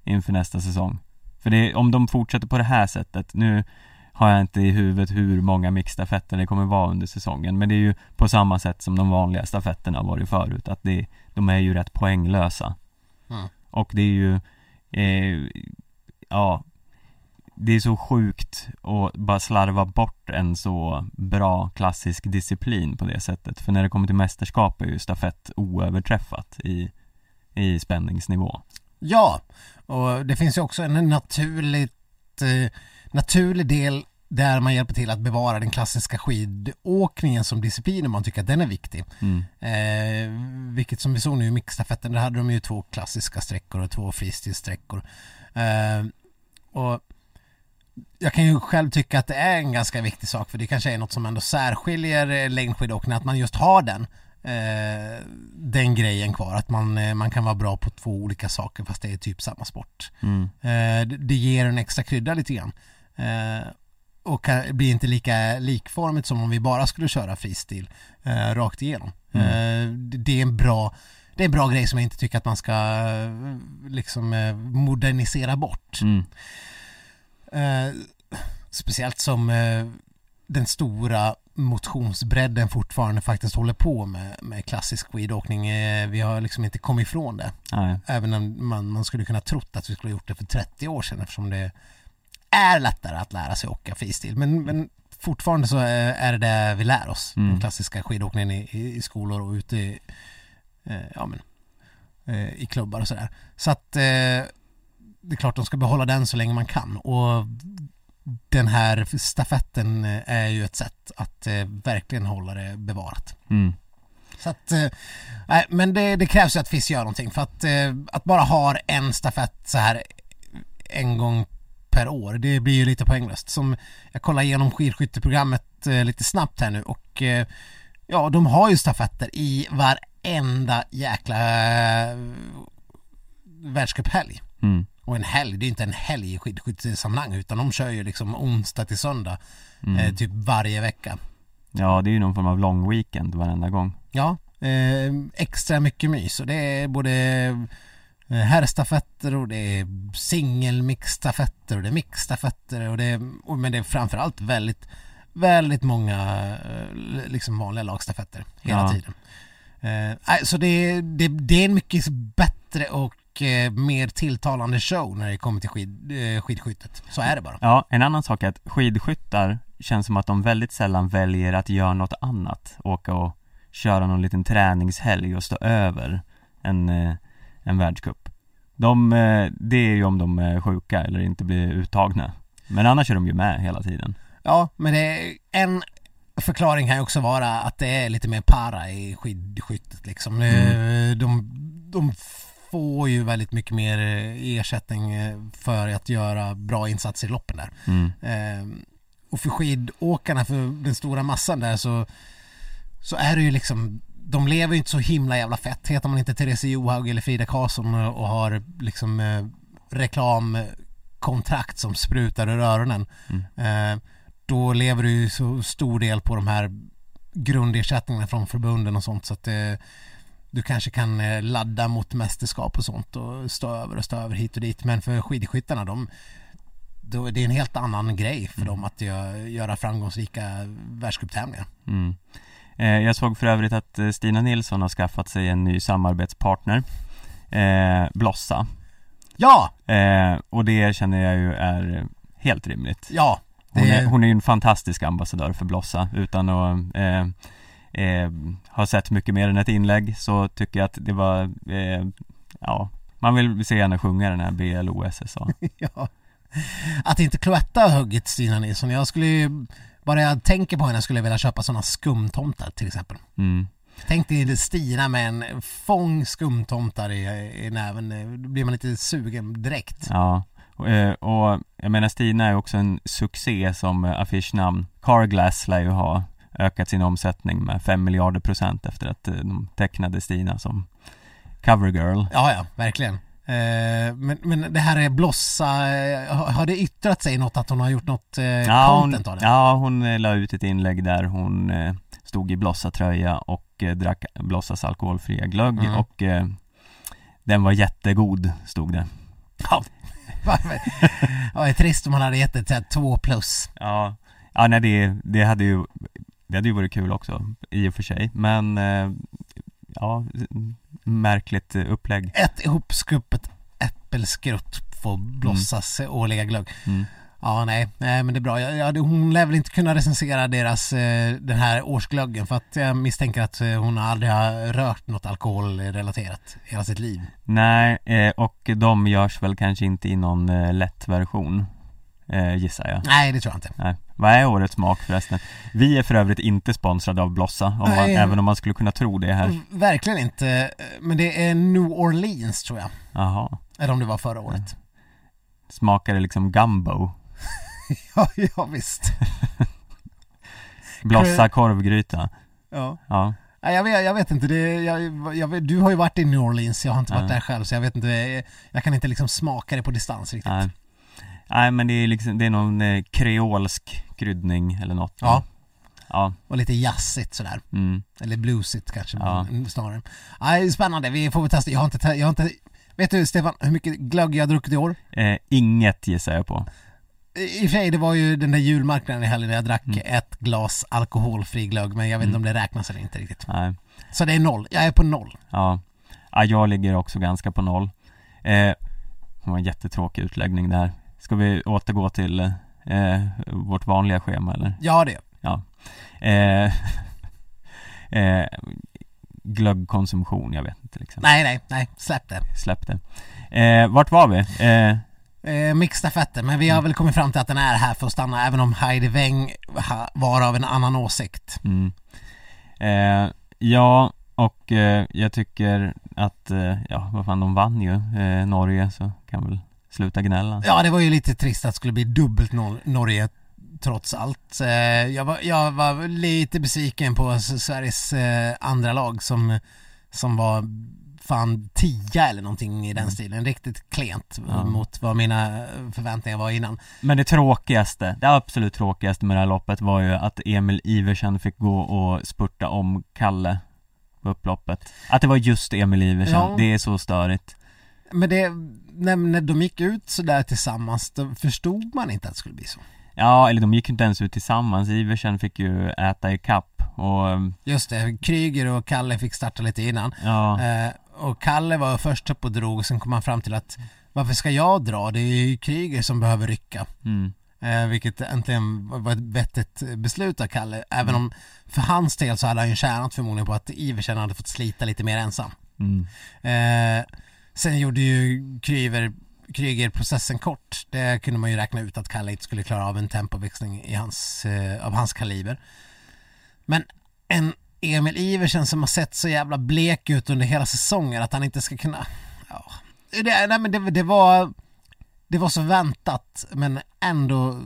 inför nästa säsong. För det, om de fortsätter på det här sättet, nu har jag inte i huvudet hur många mixstafetter det kommer vara under säsongen, men det är ju på samma sätt som de vanliga stafetterna har varit förut, att det, de är ju rätt poänglösa. Mm. Och det är ju, eh, ja, det är så sjukt att bara slarva bort en så bra klassisk disciplin på det sättet. För när det kommer till mästerskap är ju stafett oöverträffat i, i spänningsnivå. Ja, och det finns ju också en naturligt, eh, naturlig del där man hjälper till att bevara den klassiska skidåkningen som disciplin om man tycker att den är viktig. Mm. Eh, vilket som vi såg nu i mixstafetten, där hade de ju två klassiska sträckor och två freestyle-sträckor. Eh, och jag kan ju själv tycka att det är en ganska viktig sak för det kanske är något som ändå särskiljer eh, längdskidåkning, att man just har den eh, den grejen kvar, att man, eh, man kan vara bra på två olika saker fast det är typ samma sport. Mm. Eh, det, det ger en extra krydda lite grann. Eh, och kan, blir inte lika likformigt som om vi bara skulle köra freestyle eh, rakt igenom. Mm. Det, det är en bra det är en bra grej som jag inte tycker att man ska liksom modernisera bort. Mm. Eh, speciellt som eh, den stora motionsbredden fortfarande faktiskt håller på med, med klassisk skidåkning. Eh, vi har liksom inte kommit ifrån det. Nej. Även om man, man skulle kunna trott att vi skulle ha gjort det för 30 år sedan eftersom det är lättare att lära sig åka freestyle. Men, men fortfarande så är är det det vi lär oss. Mm. Den klassiska skidåkningen i, i, i skolor och ute i, eh, ja, men, eh, i klubbar och sådär. Så att eh, det är klart de ska behålla den så länge man kan. Och den här stafetten eh, är ju ett sätt att eh, verkligen hålla det bevarat. Mm. Så att, eh, men det, det krävs ju att FIS gör någonting för att, eh, att bara ha en stafett så här en gång per år. Det blir ju lite poänglöst. Som jag kollar igenom skidskytteprogrammet eh, lite snabbt här nu och eh, ja, de har ju stafetter i varenda jäkla eh, världscuphelg. Mm. Och en helg, det är inte en helg i skidskyttesammanhang utan de kör ju liksom onsdag till söndag Mm. eh, typ varje vecka. Ja, det är ju någon form av long weekend varenda gång. Ja, eh, extra mycket mys och det är både eh, herrstafetter och det är singelmixstafetter och det är mixstafetter och det är, och, men det är framförallt väldigt, väldigt många eh, liksom vanliga lagstafetter hela Ja. tiden. Eh, så det, det, det är en mycket bättre och eh, mer tilltalande show när det kommer till skid, eh, skidskyttet. Så är det bara. Ja, en annan sak är att skidskyttar känns som att de väldigt sällan väljer att göra något annat. Åka och köra någon liten träningshelg och stå över en, eh, en världscup. De, det är ju om de är sjuka eller inte blir uttagna. Men annars är de ju med hela tiden. Ja, men det är en förklaring kan ju också vara att det är lite mer para i skidskyttet liksom. Mm. De, de får ju väldigt mycket mer eh, ersättning eh, för att göra bra insatser i loppen där. Mm. Eh, och för skidåkarna, för den stora massan där så, så är det ju liksom de lever ju inte så himla jävla fett. Heter man inte Therese Johaug eller Frida Karlsson och och har liksom eh, reklamkontrakt som sprutar ur öronen. Mm. Eh, då lever du ju så stor del på de här grundersättningarna från förbunden och sånt så att eh, du kanske kan eh, ladda mot mästerskap och sånt och stå över och stå över hit och dit. Men för skidskyttarna, de, då, det är en helt annan grej för dem att gö- göra framgångsrika världscuptävlingar. Mm. Eh, jag såg för övrigt att eh, Stina Nilsson har skaffat sig en ny samarbetspartner eh, Blossa Ja, eh, Och det känner jag ju är helt rimligt ja. Hon är, hon är ju en fantastisk ambassadör för Blossa utan att eh, eh, ha sett mycket mer än ett inlägg så tycker jag att det var, eh, ja, man vill se henne sjunga den här BLOSSA. ja. Att inte Cloetta har huggit Stina Nilsson. Jag skulle ju, bara jag tänker på henne skulle jag vilja köpa sådana skumtomtar till exempel. Mm. Tänk dig Stina med en fång skumtomtar i, i näven. Då blir man lite sugen direkt. Ja, och, eh, och jag menar Stina är också en succé som eh, affischnamn. Carglass lär ju ha ökat sin omsättning med 5 miljarder procent efter att eh, de tecknade Stina som covergirl. Ja, ja, verkligen. Eh, men, men det här är Blossa, eh, har, det yttrat sig något att hon har gjort något Ja, hon, content av det? ja, hon la ut ett inlägg där hon stod i Blossa-tröja och drack Blossas alkoholfria glögg Mm. och den var jättegod, stod det. Ja. Det är trist om man hade gett det två plus. Ja, ja nej, det, det hade ju det hade ju varit kul också i och för sig, men eh, ja, märkligt upplägg. Ett ihopskuppet äppelskrutt på Blossas årliga glögg. Mm. Ja, nej, nej men det är bra. Jag, jag, hon lär väl inte kunna recensera deras, eh, den här årsglöggen för att jag misstänker att eh, hon aldrig har rört något alkoholrelaterat hela sitt liv. Nej, eh, och de görs väl kanske inte i någon eh, lätt version, eh, gissar jag. Nej, det tror jag inte. Nej. Vad är årets smak förresten? Vi är för övrigt inte sponsrade av Blossa, om man, Nej. även om man skulle kunna tro det här. Mm, Verkligen inte. eh, Men det är New Orleans tror jag. Jaha. Eller om det var förra året. Smakar det liksom gumbo? Ja, ja visst. Blossa korvgryta? Ja. Ja. Nej, jag, vet, jag vet inte, det, jag, jag, du har ju varit i New Orleans, jag har inte varit Ja. där själv så jag vet inte, jag kan inte liksom smaka det på distans riktigt. Nej. Nej men det är liksom, det är någon eh, kreolsk kryddning eller något. Ja. Ja. Och lite jazzigt sådär. Mm. Eller bluesigt kanske Ja. mm, snarare. Nej, spännande, vi får väl testa. Jag har inte, te- jag har inte Vet du Stefan, hur mycket glögg jag har druckit i år? Eh, inget gissar jag på. I och för sig, det var ju den där julmarknaden i helgen när jag drack Mm. ett glas alkoholfri glögg men jag vet inte om det räknas eller inte riktigt. Nej. Så det är noll, jag är på noll. Ja. ja, jag ligger också ganska på noll. Eh, det var en jättetråkig utläggning där. Ska vi återgå till eh, vårt vanliga schema eller? Ja det Ja. Eh, eh, glöggkonsumtion, jag vet inte liksom. Nej, nej, nej, släpp det. Släpp det. Eh, vart var vi? Eh, Eh, Mixstafetten, men vi har väl kommit fram till att den är här för att stanna även om Heidi Weng var av en annan åsikt. mm. eh, ja, och eh, jag tycker att, eh, ja vad fan de vann ju, eh, Norge så kan väl sluta gnälla. Ja, det var ju lite trist att det skulle bli dubbelt Nor- Norge trots allt. Eh, Jag var, jag var lite besviken på Sveriges eh, andra lag som, som var fan tia eller någonting i den stilen. Riktigt klent Ja. mot vad mina förväntningar var innan. Men det tråkigaste, det absolut tråkigaste med det här loppet var ju att Emil Iversen fick gå och spurta om Kalle på upploppet. Att det var just Emil Iversen, Ja. det är så störigt. Men det, när, när de gick ut sådär tillsammans då förstod man inte att det skulle bli så. Ja, eller de gick ju inte ens ut tillsammans, Iversen fick ju äta i kapp och Just det, Kryger och Kalle fick starta lite innan. ja, Eh, och Kalle var först upp och drog och sen kom han fram till att varför ska jag dra? Det är ju Kryger som behöver rycka. mm, Eh, vilket äntligen var ett vettigt beslut av Kalle. Även om för hans del så hade han ju tjänat förmodligen på att Iversen hade fått slita lite mer ensam. mm, Eh, sen gjorde ju Kryger, Kryger processen kort. Det kunde man ju räkna ut att Kalle inte skulle klara av en tempoväxling i hans, eh, av hans kaliber. Men en Emil Iversen som har sett så jävla blek ut under hela säsongen att han inte ska kunna... Ja, det, nej, men det, det var... Det var så väntat men ändå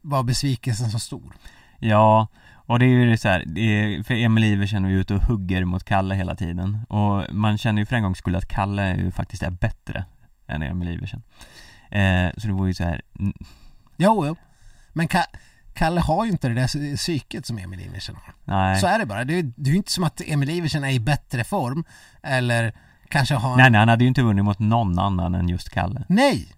var besvikelsen så stor. ja, och det är ju så här, är, för Emil Iversen är ju ute och hugger mot Kalle hela tiden och man känner ju för en gångs skull att Kalle ju faktiskt är bättre än Emil Iversen. Eh, så det var ju så här, mm, Jo, jo. Men Ka- Kalle har ju inte det där psyket som Emil Iversen har. nej. Så är det bara. Det är, ju inte som att Emil Iversen är i bättre form eller kanske har... Nej, nej, han hade ju inte vunnit mot någon annan än just Kalle. Nej!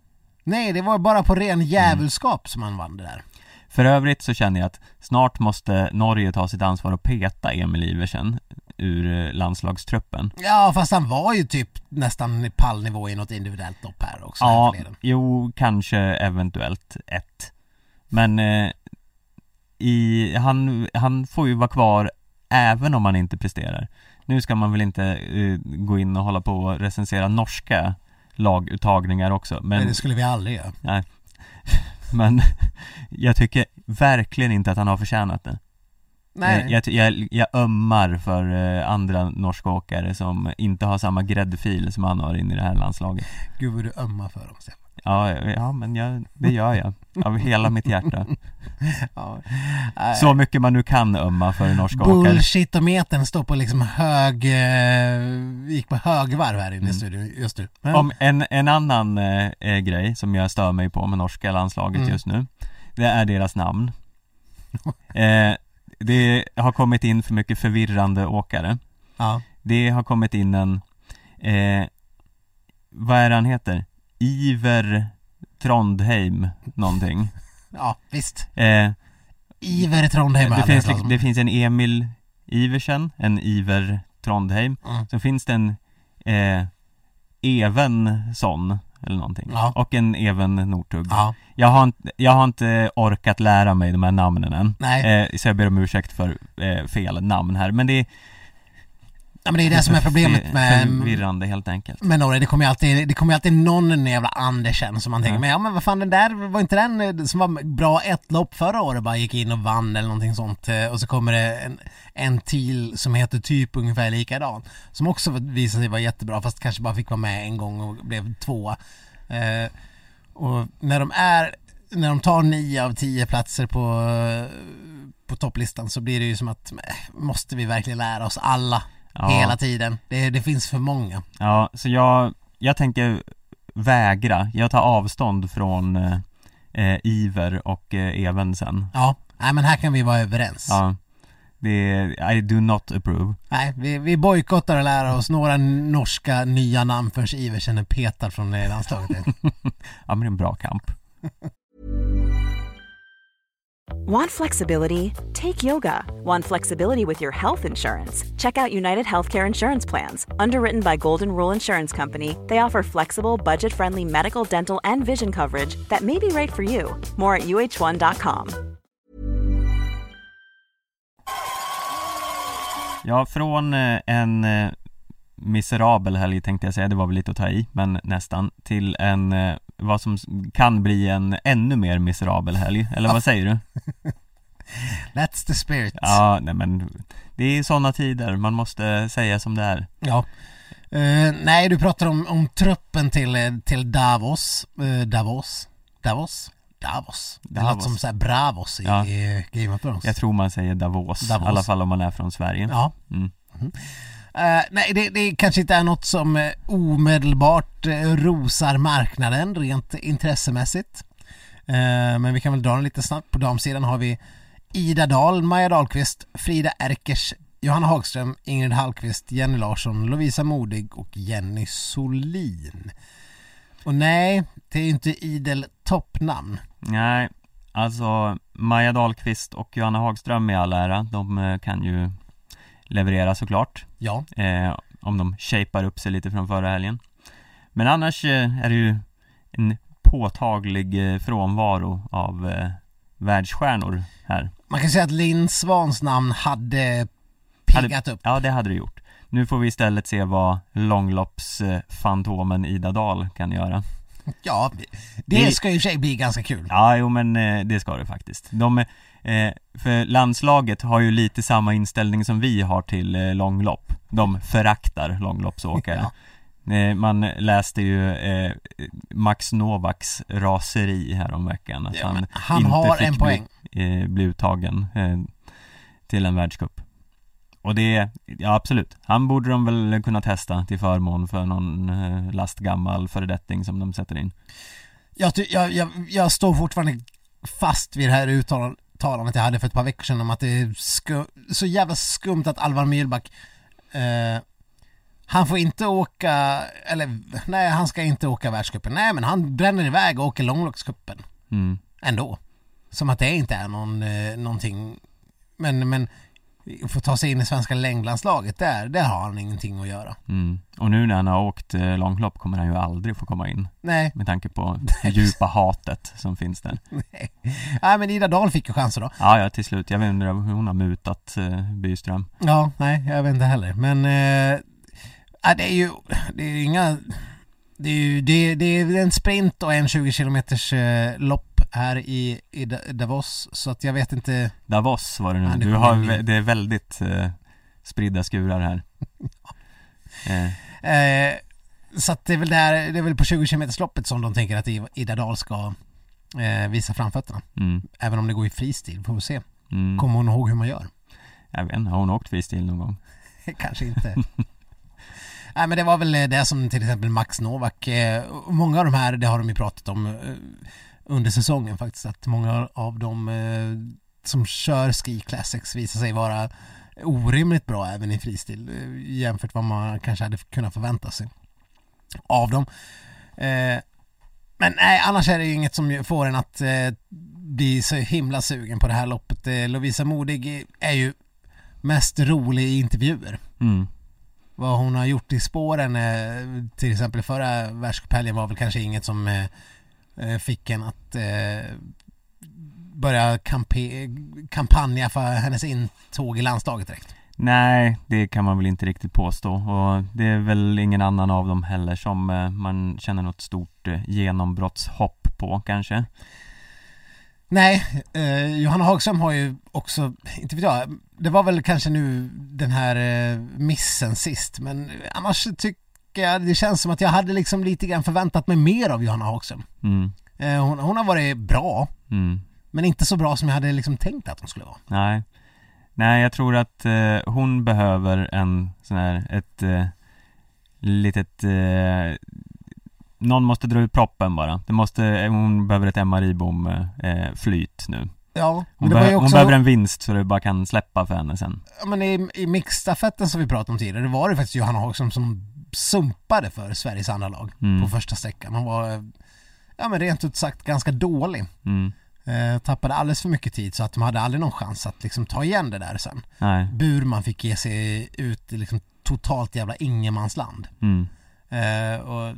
Nej, det var bara på ren djävulskap som han vann det där. För övrigt så känner jag att snart måste Norge ta sitt ansvar och peta Emil Iversen ur eh, landslagstruppen. Ja, fast han var ju typ nästan i pallnivå i något individuellt lopp här också. Ja, jo, kanske eventuellt ett. Men eh, i, han, han får ju vara kvar även om han inte presterar. Nu ska man väl inte eh, gå in och hålla på och recensera norska laguttagningar också, Men men det skulle vi aldrig göra. Men jag tycker verkligen inte att han har förtjänat det. Nej. Jag, jag, jag, jag ömmar för eh, andra norska åkare som inte har samma gräddfil som han har in i det här landslaget. Gud vad du ömmar för dem. Stefan. Ja, ja men jag, det gör jag. Av hela mitt hjärta. Ja. Så mycket man nu kan ömma för norska åkare. Bullshitometern står på liksom hög, eh, gick på högvarv här inne i Mm. studion just nu. Men- Om en, en annan eh, eh, grej som jag stör mig på med norska landslaget Mm. just nu Det är deras namn eh, Det har kommit in för mycket förvirrande åkare Ja. Det har kommit in en eh, Vad är det han heter? Iver Trondheim någonting ja, visst. eh, Iver Trondheim det, finns, liksom- det finns en Emil Iversen, en Iver Trondheim Mm. Så finns det en eh, Evensson eller någonting Ja. och en Even Northug Ja, jag, har inte, jag har inte orkat lära mig de här namnen än nej. eh, Så jag ber om ursäkt för eh, fel namn här men det är Ja, men det är det som är problemet med, Förvirrande helt enkelt med Norge. Det kommer ju alltid, det kommer alltid någon jävla Andersen som man tänker, Ja. men ja men vad fan den där, var inte den eh, som var bra ett lopp förra året bara gick in och vann eller någonting sånt eh, och så kommer det en, en till som heter typ ungefär likadan som också visade sig vara jättebra fast kanske bara fick vara med en gång och blev tvåa. Eh, och när de är, när de tar nio av tio platser på, på topplistan så blir det ju som att, måste vi verkligen lära oss alla ja, hela tiden? Det, det finns för många. ja, så jag, jag tänker vägra, jag tar avstånd från eh, eh, Iver och eh, Even sen Ja, nej men här kan vi vara överens. Ja det är, I do not approve Nej, vi, vi bojkottar och lär oss några norska nya namn förrän Iversen är petad från det landslaget. Ja men det är en bra kamp Want flexibility? Take yoga. Want flexibility with your health insurance? Check out United Healthcare Insurance Plans. Underwritten by Golden Rule Insurance Company, they offer flexible, budget friendly medical, dental, and vision coverage that may be right for you. More at uh1.com. Ja, från eh, en eh, miserabel helg tänkte jag säga, det var väl lite att ta i, men nästan, till en, eh, vad som kan bli en ännu mer miserabel helg, eller vad säger du? That's the spirit. Ja, nej men det är sådana tider, man måste säga som det är Ja. Eh, nej, du pratar om, om truppen till, eh, till Davos. Eh, Davos? Davos? Davos. Det Davos. låter som så här Bravos i, Ja. i Game of Thrones. Jag tror man säger Davos, Davos. i alla fall om man är från Sverige. Ja. Mm. Uh, nej, det, det kanske inte är något som eh, omedelbart uh, rosar marknaden rent intressemässigt. Men vi kan väl dra den lite snabbt. På damsidan har vi Ida Dahl, Maja Dahlqvist, Frida Erkers, Johanna Hagström, Ingrid Hallqvist, Jenny Larsson, Lovisa Modig och Jenny Solin. Och nej, det är ju inte idel toppnamn. Nej, alltså Maja Dahlqvist och Johanna Hagström i all ära, de kan ju leverera såklart. Ja, eh, om de shapar upp sig lite från förra helgen. Men annars eh, är det ju en påtaglig eh, frånvaro av eh, världsstjärnor här. man kan säga att Linn Svans namn hade piggat upp. Ja, det hade det gjort. Nu får vi istället se vad långloppsfantomen Ida Dahl kan göra. Ja, det Det- ska ju i och för sig bli ganska kul. Ja, jo men eh, det ska det faktiskt. De, eh, för landslaget har ju lite samma inställning som vi har till eh, långlopp. De föraktar långloppsåkare. Eh, Man läste ju eh, Max Novaks raseri häromveckan att Ja, han, han inte har fick en poäng. Bli, eh, bli uttagen eh, till en världscup. Och det, ja absolut, han borde de väl kunna testa till förmån för någon lastgammal föredetting som de sätter in. Jag, jag, jag, jag står fortfarande fast vid det här uttalandet jag hade för ett par veckor sedan om att det är sku, så jävla skumt att Alvar Myhlback eh, han får inte åka, eller nej han ska inte åka världscupen. Nej men han bränner iväg och åker långloppscupen Mm. ändå. Som att det inte är någon, eh, någonting, men, men få ta sig in i svenska längdlandslaget, där, där har han ingenting att göra. Mm. Och nu när han har åkt eh, långlopp kommer han ju aldrig få komma in Nej, med tanke på det djupa hatet som finns där. nej. nej men Ida Dahl fick ju chansen då. Ja, ja till slut. Jag vet inte hur hon har mutat eh, Byström. Ja, nej, jag vet inte heller. Men eh, det är ju, det är ju inga, det är ju, det, det är en sprint och en 20 kilometers eh, lopp här i, i Da- Davos, så att jag vet inte. Davos var det nu. Ja, det du har, det är väldigt eh, spridda skurar här. Eh, Eh, så att det är väl där, det är väl på 20 kilometers loppet som de tänker att Ida Dahl ska eh, visa framfötterna. mm, Även om det går i fristil, får vi se. mm. Kommer hon ihåg hur man gör? Jag vet inte, har hon åkt fristil någon gång? Kanske inte. Nej men det var väl det som till exempel Max Novak, eh, många av de här, det har de ju pratat om eh, under säsongen faktiskt, att många av dem eh, som kör Ski Classics visar sig vara orimligt bra även i fristil eh, jämfört vad man kanske hade kunnat förvänta sig av dem. Eh, men nej, annars är det ju inget som får en att bli så himla sugen på det här loppet. Lovisa Modig är ju mest rolig i intervjuer. Mm. Vad hon har gjort i spåren, till exempel förra världscuphelgen var väl kanske inget som fick en att eh, börja kampe- kampanja för hennes intåg i landslaget direkt. Nej, det kan man väl inte riktigt påstå och det är väl ingen annan av dem heller som eh, man känner något stort eh, genombrottshopp på kanske. Nej, eh, Johanna Hagström har ju också, inte vet jag, det var väl kanske nu den här eh, missen sist, men annars tycker det känns som att jag hade liksom lite grann förväntat mig mer av Johanna Hagström. Mm. Eh, hon, hon har varit bra, Mm. men inte så bra som jag hade liksom tänkt att hon skulle vara. Nej. Nej, jag tror att eh, hon behöver en sån här, ett eh, litet eh, någon måste dra ut proppen bara. Det måste, hon behöver ett MRI-bom eh, flyt nu. Ja, Hon, men det var be- ju hon också, behöver en vinst så det bara kan släppa för henne sen. ja, men i, i mixstafetten som vi pratade om tidigare, det var det faktiskt Johanna Hagström som sumpade för Sveriges andra lag Mm. på första sträckan. Hon var, eh, ja men rent ut sagt ganska dålig. Mm. Eh, tappade alldeles för mycket tid så att de hade aldrig någon chans att liksom ta igen det där sen. Nej. Burman fick ge sig ut i liksom totalt jävla ingenmansland. Mm. Eh, och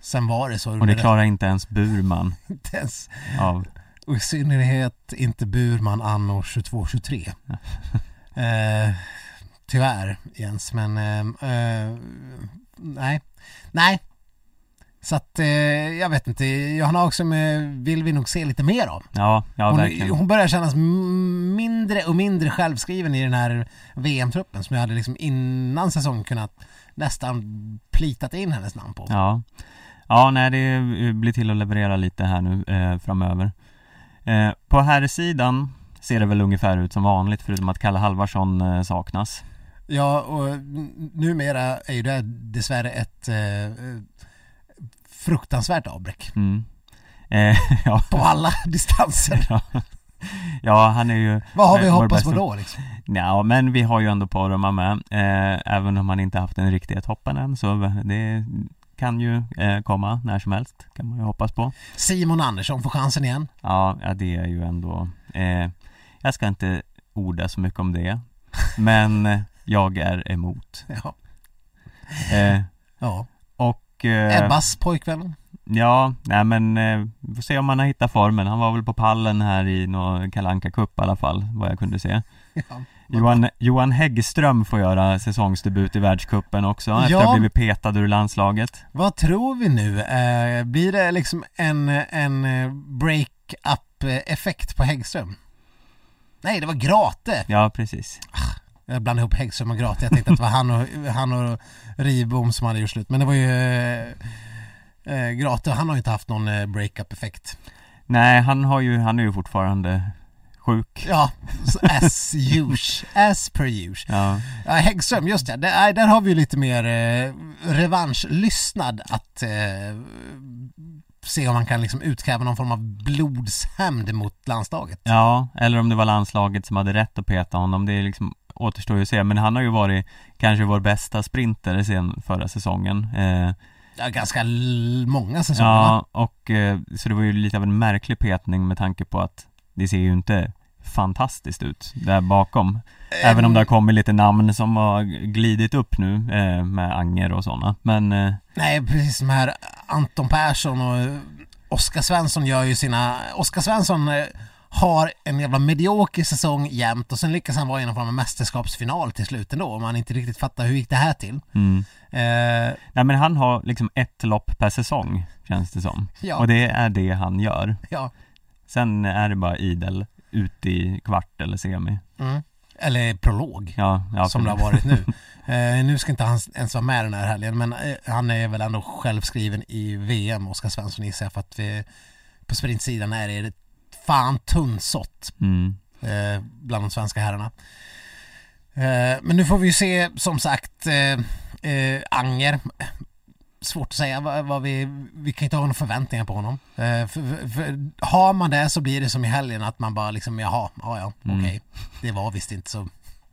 sen var det så. Och det klarar inte ens Burman inte ens, av. och i synnerhet inte Burman anno 22-23. eh, tyvärr Jens, men eh, eh, nej. Nej. Så att eh, jag vet inte, Johanna eh, vill vi nog se lite mer av. Ja, ja Hon, verkligen. hon börjar kännas mindre och mindre självskriven i den här VM-truppen som jag hade liksom innan säsongen kunnat nästan plitat in hennes namn på. Ja, ja nej det blir till att leverera lite här nu eh, framöver. Eh, på här sidan ser det väl ungefär ut som vanligt förutom att Kalle Halvarsson eh, saknas. Ja, och numera är ju det dessvärre ett eh, fruktansvärt avbräck Mm. Eh, ja. på alla distanser. ja. ja, han är ju Vad har vi vår hoppats på då liksom? Ja, men vi har ju ändå Poromaa med, eh, även om han inte haft en riktig toppen än så det kan ju eh, komma när som helst, kan man ju hoppas på. Simon Andersson får chansen igen. Ja, ja det är ju ändå, eh, jag ska inte orda så mycket om det, men eh, jag är emot. Ja. Eh, ja. och eh, Ebbas pojkvän. Ja, nej men eh, vi får se om han har hittat formen. Han var väl på pallen här i någon Kalanka Cup i alla fall, vad jag kunde se. Ja. Johan, Johan Häggström får göra säsongsdebut i världscupen också, efter att Ja. ha blivit petad ur landslaget. Vad tror vi nu? Eh, blir det liksom en, en break-up effekt på Häggström? Nej, det var Grate. Ja, precis. Jag blandade ihop Häggström och Grate. Jag tänkte att det var han och, han och Ribom som hade gjort slut. Men det var ju eh, eh, Grate han har ju inte haft någon eh, break-up effekt. Nej, han har ju, han är ju fortfarande sjuk. Ja, as usual. As per usual. Ja, Ja, Häggström, just det. nej, där har vi ju lite mer eh, revanschlystnad att eh, se om man kan liksom utkräva någon form av blodshämnd mot landslaget. ja, eller om det var landslaget som hade rätt att peta honom, det är liksom återstår ju att se, men han har ju varit kanske vår bästa sprinter sen förra säsongen. Eh, Ja, ganska många säsonger? Ja, och eh, så det var ju lite av en märklig petning med tanke på att det ser ju inte fantastiskt ut där bakom. Även om det har kommit lite namn som har glidit upp nu eh, med Anger och sådana. Men eh, Nej, precis som här Anton Persson och eh, Oskar Svensson gör ju sina... Oskar Svensson eh, har en jävla medioker säsong jämt och sen lyckas han vara i någon form av mästerskapsfinal till slut ändå om man inte riktigt fattar hur gick det här till. mm. Eh, Nej men han har liksom ett lopp per säsong känns det som. Ja. Och det är det han gör. ja. Sen är det bara idel ut i kvart eller semi. Mm. Eller prolog. Ja, ja som det har varit nu. Eh, nu ska inte han ens vara med den här helgen men eh, han är väl ändå självskriven i VM, Oskar Svensson gissar jag för att vi, på sprintsidan är det fan tunnsått Mm. eh, bland de svenska herrarna. Eh, men nu får vi ju se som sagt eh, eh, Anger. Svårt att säga vad, vad vi, vi kan inte ha några förväntningar på honom. Eh, för, för, för, har man det så blir det som i helgen att man bara liksom jaha, ja ja, Mm. okej. Det var visst inte så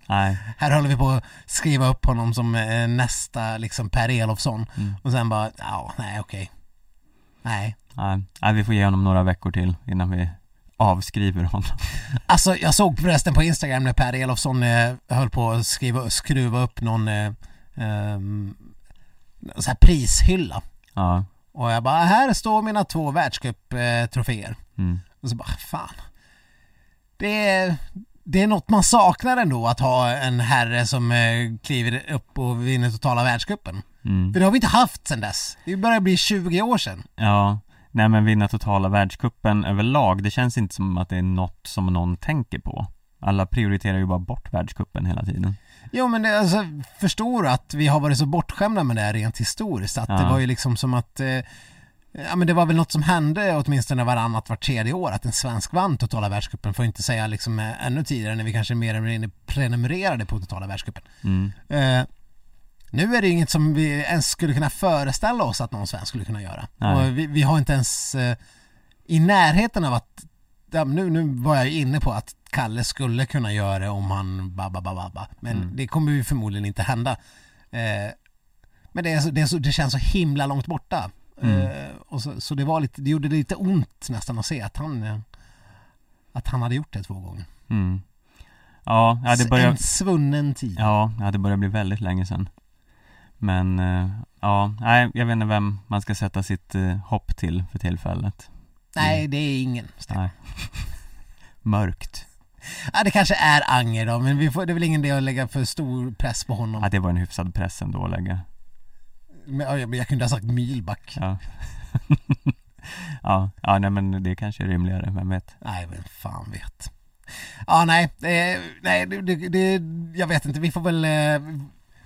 Nej. här håller vi på att skriva upp honom som eh, nästa liksom Per Elofsson Mm. och sen bara, ja, nej okej. Nej. Nej. Nej, vi får ge honom några veckor till innan vi avskriver honom. Alltså jag såg förresten på Instagram när Per Elofsson eh, höll på att skriva, skruva upp någon eh, ehm, så här prishylla. Ja. Och jag bara, här står mina två världscup-troféer. Mm. Och så bara, fan. Det är, det är något man saknar ändå att ha en herre som eh, kliver upp och vinner totala världscupen. Mm. För det har vi inte haft sedan dess. Det börjar bli 20 år sedan. Ja, nej men vinna totala världskuppen överlag, det känns inte som att det är något som någon tänker på. Alla prioriterar ju bara bort världskuppen hela tiden. Jo men det, alltså, förstår att vi har varit så bortskämda med det här rent historiskt? Att Ja. det var ju liksom som att eh, Ja men det var väl något som hände åtminstone varannat, vart tredje år att en svensk vann totala världscupen får inte säga liksom eh, ännu tidigare när vi kanske mer eller mindre prenumererade på totala världscupen. Mm. Eh, nu är det inget som vi ens skulle kunna föreställa oss att någon svensk skulle kunna göra. Vi, vi har inte ens eh, i närheten av att, ja, nu, nu var jag inne på att Kalle skulle kunna göra det om han babba babba babba. Men Mm. det kommer ju förmodligen inte hända. Eh, men det, är så, det, är så, det känns så himla långt borta. Mm. Eh, och så, så det var lite, det gjorde lite ont nästan att se att han eh, att han hade gjort det två gånger. Mm. Ja, det börjar, En svunnen tid. ja, det börjar bli väldigt länge sedan. Men, eh, ja, nej, jag vet inte vem man ska sätta sitt eh, hopp till för tillfället. Nej, det är ingen. Nej. Mörkt. Ja, det kanske är Anger då, men vi får, det är väl ingen idé att lägga för stor press på honom. Ja, det var en hyfsad press ändå att lägga. men, ja, men jag kunde ha sagt milback. Ja. ja, ja, nej men det kanske är rimligare, vem vet? Nej, men fan vet. Ja, nej, det, nej, det, det, det, jag vet inte, vi får väl, eh,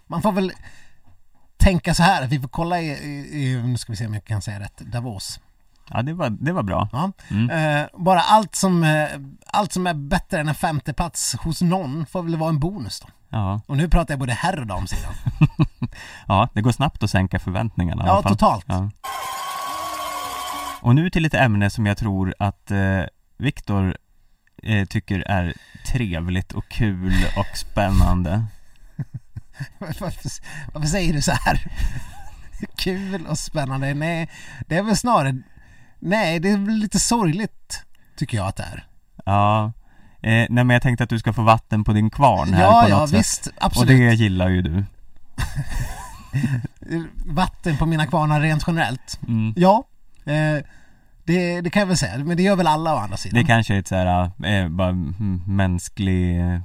man får väl tänka så här, vi får kolla i, i, nu ska vi se om jag kan säga rätt, Davos. Ja, det var, det var bra. Ja. Mm. Eh, bara allt som, eh, allt som är bättre än en femteplats hos någon får väl vara en bonus då. Ja. Och nu pratar jag både herr och damsidan. ja, det går snabbt att sänka förväntningarna Ja, totalt. Ja. Och nu till ett ämne som jag tror att eh, Viktor eh, tycker är trevligt och kul och spännande. varför, varför säger du så här? Kul och spännande? Nej, det är väl snarare, nej det är väl lite sorgligt tycker jag att det är. Ja, eh, nej men jag tänkte att du ska få vatten på din kvarn här Ja, på ja något sätt. visst, Och absolut. det gillar ju du. Vatten på mina kvarnar rent generellt. Mm. Ja, eh, det, det kan jag väl säga, men det gör väl alla å andra sidan. Det kanske är ett så här, eh, bara mänsklig, eh,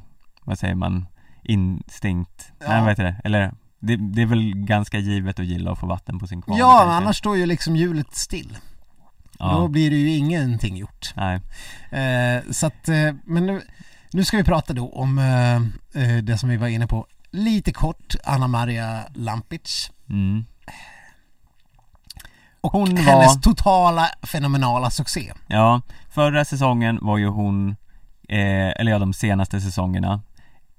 vad säger man, instinkt? Ja. Nej, vad heter det? Eller, det, det är väl ganska givet att gilla att få vatten på sin kvarn Ja, kanske. men annars står ju liksom hjulet still. ja. Då blir det ju ingenting gjort. Nej, Eh, så att, eh, men nu, nu ska vi prata då om eh, eh, det som vi var inne på lite kort, Anna Maria Lampic. mm. Och Hon hennes var- totala fenomenala succé. Ja, förra säsongen var ju hon, eh, eller ja de senaste säsongerna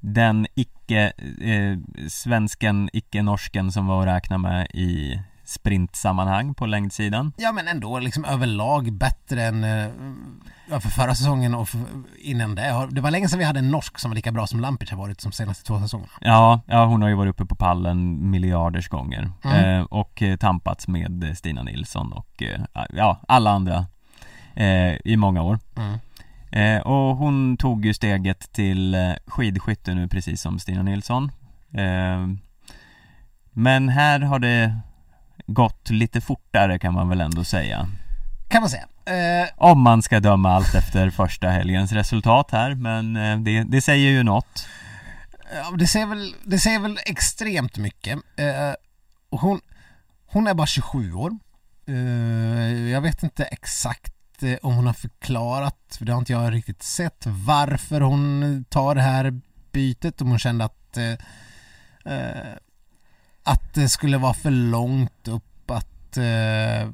Den icke, eh, icke-norsken som var att räkna med i sprintsammanhang på längdsidan Ja men ändå liksom överlag bättre än eh, ja, för förra säsongen och för, innan det. Det var länge sedan vi hade en norsk som var lika bra som Lampic har varit de senaste två säsongerna. Ja, ja hon har ju varit uppe på pallen miljarders gånger Mm. eh, och eh, tampats med Stina Nilsson och eh, ja, alla andra eh, i många år Mm. Eh, och hon tog ju steget till eh, skidskytte nu precis som Stina Nilsson eh, Men här har det gått lite fortare kan man väl ändå säga Kan man säga. Eh, Om man ska döma allt efter första helgens resultat här men eh, det, det säger ju något Ja, det säger väl, det säger väl extremt mycket. Eh, hon, hon är bara 27 år. Jag vet inte exakt om hon har förklarat, för det har inte jag riktigt sett, varför hon tar det här bytet. Om hon kände att eh, eh, att det skulle vara för långt upp att eh,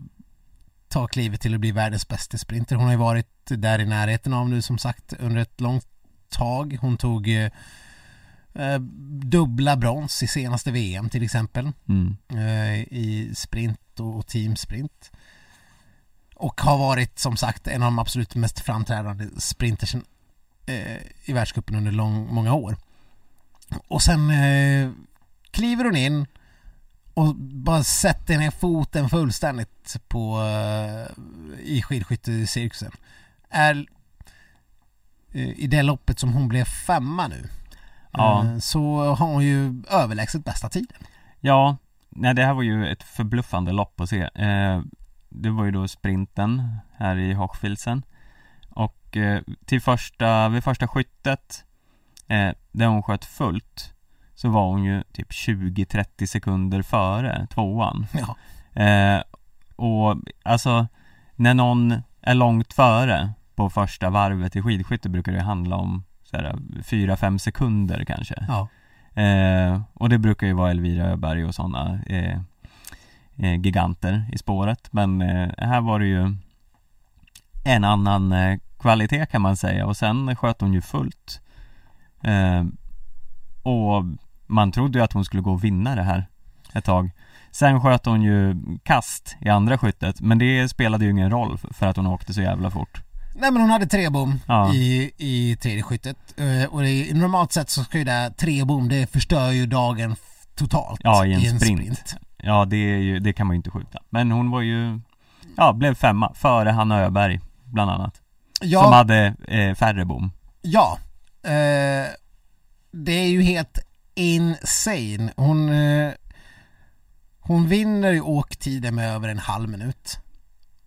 ta klivet till att bli världens bästa sprinter. Hon har ju varit där i närheten av nu som sagt under ett långt tag. Hon tog eh, eh, dubbla brons i senaste VM till exempel mm. eh, i sprint och, och teamsprint. Och har varit som sagt en av de absolut mest framträdande sprintersen eh, i världscupen under lång, många år. Och sen eh, kliver hon in och bara sätter ner foten fullständigt på eh, i skidskyttecirkusen. Är eh, i det loppet som hon blev femma nu Ja. eh, så har hon ju överlägset bästa tiden. Ja, nej det här var ju ett förbluffande lopp att se eh, Det var ju då sprinten här i Hochfilzen Och eh, till första, vid första skyttet eh, Där hon sköt fullt Så var hon ju typ 20-30 sekunder före tvåan Ja. eh, Och alltså När någon är långt före på första varvet i skidskytte brukar det handla om så här 4-5 sekunder kanske Ja. Eh, och det brukar ju vara Elvira Öberg och sådana eh, giganter i spåret. Men eh, här var det ju en annan eh, kvalitet kan man säga. Och sen sköt hon ju fullt. Eh, Och man trodde ju att hon skulle gå och vinna det här ett tag. Sen sköt hon ju kast i andra skyttet men det spelade ju ingen roll för att hon åkte så jävla fort. Nej men hon hade tre bom Ja. i, i tredje skyttet. Eh, och det, normalt sett så ska ju det tre bom, det förstör ju dagen totalt Ja, i en sprint. Ja det, är ju, det kan man ju inte skjuta Men hon var ju Ja, blev femma före Hanna Öberg bland annat Ja, Som hade eh, färre bom ja. Eh, det är ju helt insane. Hon, eh, hon vinner i åktiden med över en halv minut.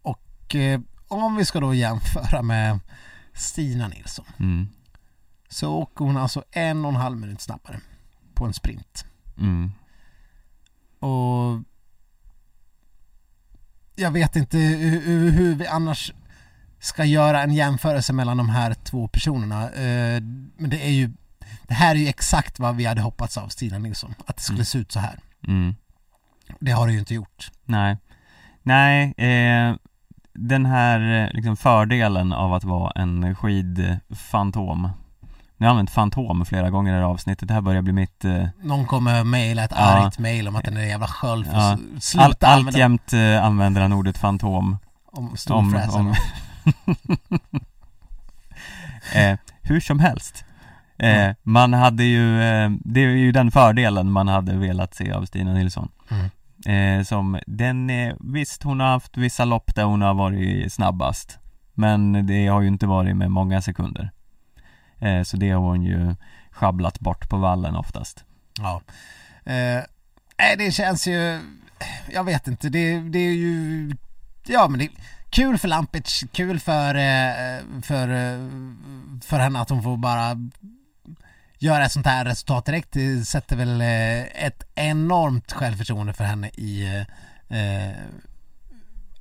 Och eh, om vi ska då jämföra med Stina Nilsson mm. så åker hon alltså en och en halv minut snabbare på en sprint. Mm. Och jag vet inte hur, hur vi annars ska göra en jämförelse mellan de här två personerna. Eh, men det är ju, det här är ju exakt vad vi hade hoppats av Stina Nilsson, att det skulle Mm. se ut så här. Mm. Det har det ju inte gjort. Nej, nej, eh, den här eh, liksom fördelen av att vara en skidfantom Nu har jag använt fantom flera gånger i det här avsnittet, det här börjar bli mitt eh, Någon kommer mejla ett Ja. argt mejl om att den är jävla sköld för Ja. sluta all, använda Alltjämt eh, använder han ordet fantom om storfräsen. om- eh, Hur som helst eh, Mm. Man hade ju, eh, det är ju den fördelen man hade velat se av Stina Nilsson Mm. eh, Som, den, eh, visst hon har haft vissa lopp där hon har varit snabbast Men det har ju inte varit med många sekunder eh, Så det har hon ju schabblat bort på vallen oftast Ja. Eh, nej, det känns ju, jag vet inte, det, det är ju, ja men det är kul för Lampic, kul för, eh, för, eh, för henne att hon får bara göra ett sånt här resultat direkt. Det sätter väl eh, ett enormt självförtroende för henne i eh,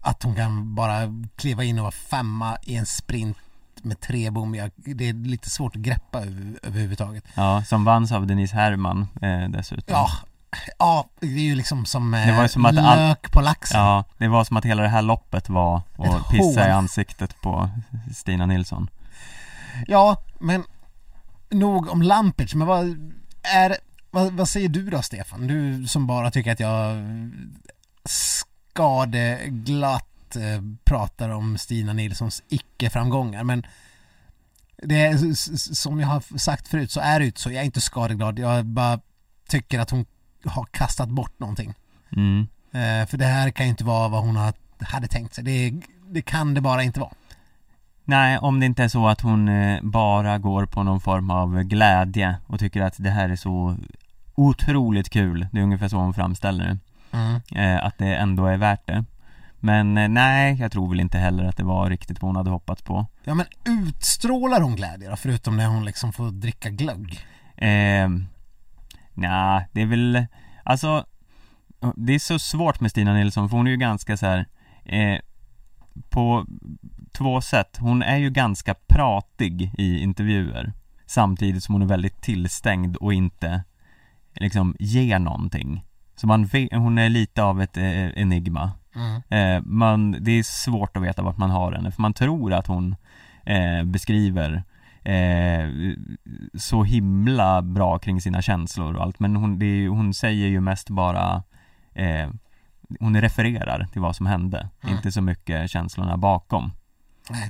att hon kan bara kliva in och vara femma i en sprint med tre bom. Jag- Det är lite svårt att greppa över, överhuvudtaget. Ja, som vanns av Denise Herrmann eh, dessutom Ja, ja, det är ju liksom som, eh, Det var ju som att all- lök på laxen. Ja, det var som att hela det här loppet var Ett att pissa i ansiktet på Stina Nilsson Ja, men nog om Lampic, men vad är, vad, vad säger du då Stefan? Du som bara tycker att jag skadeglatt eh, pratar om Stina Nilssons icke-framgångar, men det är, som jag har sagt förut så är det inte så, jag är inte skadeglad, jag bara tycker att hon har kastat bort någonting. mm. Eh, för det här kan ju inte vara vad hon hade tänkt sig, det, det kan det bara inte vara. Nej, om det inte är så att hon eh, bara går på någon form av glädje och tycker att det här är så otroligt kul Det är ungefär så hon framställer det Mm. eh, Att det ändå är värt det Men eh, nej, jag tror väl inte heller att det var riktigt vad hon hade hoppats på. Ja men utstrålar hon glädje då, förutom när hon liksom får dricka glögg? Eh, nej, det är väl, alltså Det är så svårt med Stina Nilsson för hon är ju ganska så här eh, På två sätt, hon är ju ganska pratig i intervjuer Samtidigt som hon är väldigt tillstängd och inte liksom ger någonting. Så man vet, hon är lite av ett eh, enigma Mm. Eh, man, det är svårt att veta vart man har henne för man tror att hon eh, beskriver eh, så himla bra kring sina känslor och allt men hon, det hon säger ju mest bara eh, hon refererar till vad som hände, Mm. inte så mycket känslorna bakom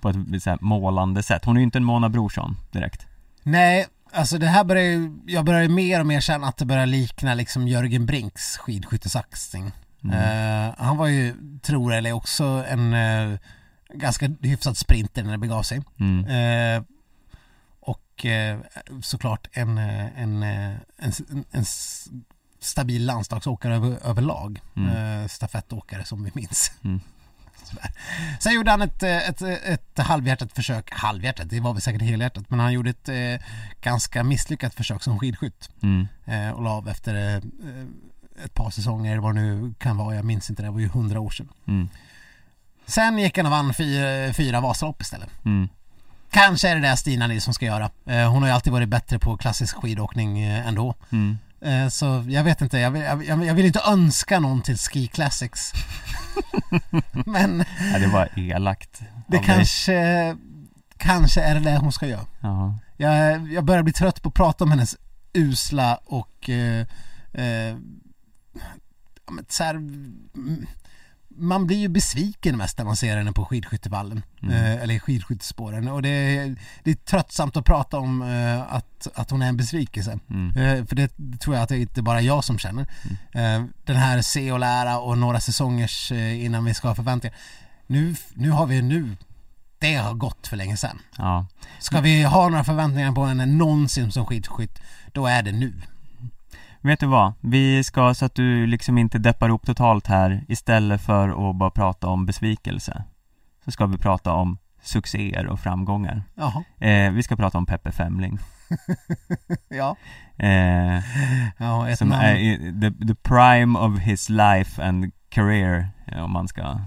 på ett så målande sätt. Hon är ju inte en Mona Brorsson direkt. Nej, alltså det här börjar ju, jag börjar ju mer och mer känna att det börjar likna liksom Jörgen Brinks skidskyttesaxning. Mm. Eh, han var ju, tror eller också en eh, ganska hyfsad sprinter när det begav sig. Mm. Eh, och såklart en, en, en, en, en stabil landslagsåkare över, överlag. Mm. Stafettåkare som vi minns. Mm. Sen gjorde han ett, ett, ett halvhjärtat försök, halvhjärtat, det var väl säkert helhjärtat, men han gjorde ett eh, ganska misslyckat försök som skidskytt Mm. eh, och la av efter eh, ett par säsonger, vad det nu kan vara, jag minns inte, det var ju hundra år sedan. Mm. Sen gick han och vann fyra, fyra Vasalopp istället. Mm. Kanske är det det Stina Nilsson ska göra. Eh, hon har ju alltid varit bättre på klassisk skidåkning eh, ändå. Mm. Eh, så jag vet inte, jag vill, jag, jag vill inte önska någon till Ski Classics. Men Ja, det var elakt det kanske, kanske är det det hon ska göra. Ja. Jag, jag börjar bli trött på att prata om hennes usla och eh, eh, så här, mm, man blir ju besviken mest när man ser henne på skidskyttevallen Mm. eh, eller skidskyttespåren och det är, det är tröttsamt att prata om eh, att, att hon är en besvikelse. Mm. Eh, för det tror jag att det är inte bara jag som känner. Eh, den här se och lära och några säsongers innan vi ska ha förväntningar. Nu, nu har vi nu, det har gått för länge sedan. ja. Ska vi ha några förväntningar på henne någonsin som skidskytt, då är det nu. Vet du vad? Vi ska, så att du liksom inte deppar upp totalt här Istället för att bara prata om besvikelse Så ska vi prata om succéer och framgångar Jaha, eh, Vi ska prata om Peppe Femling ja. eh, ja ett Som namn. är the, the prime of his life and career Om man ska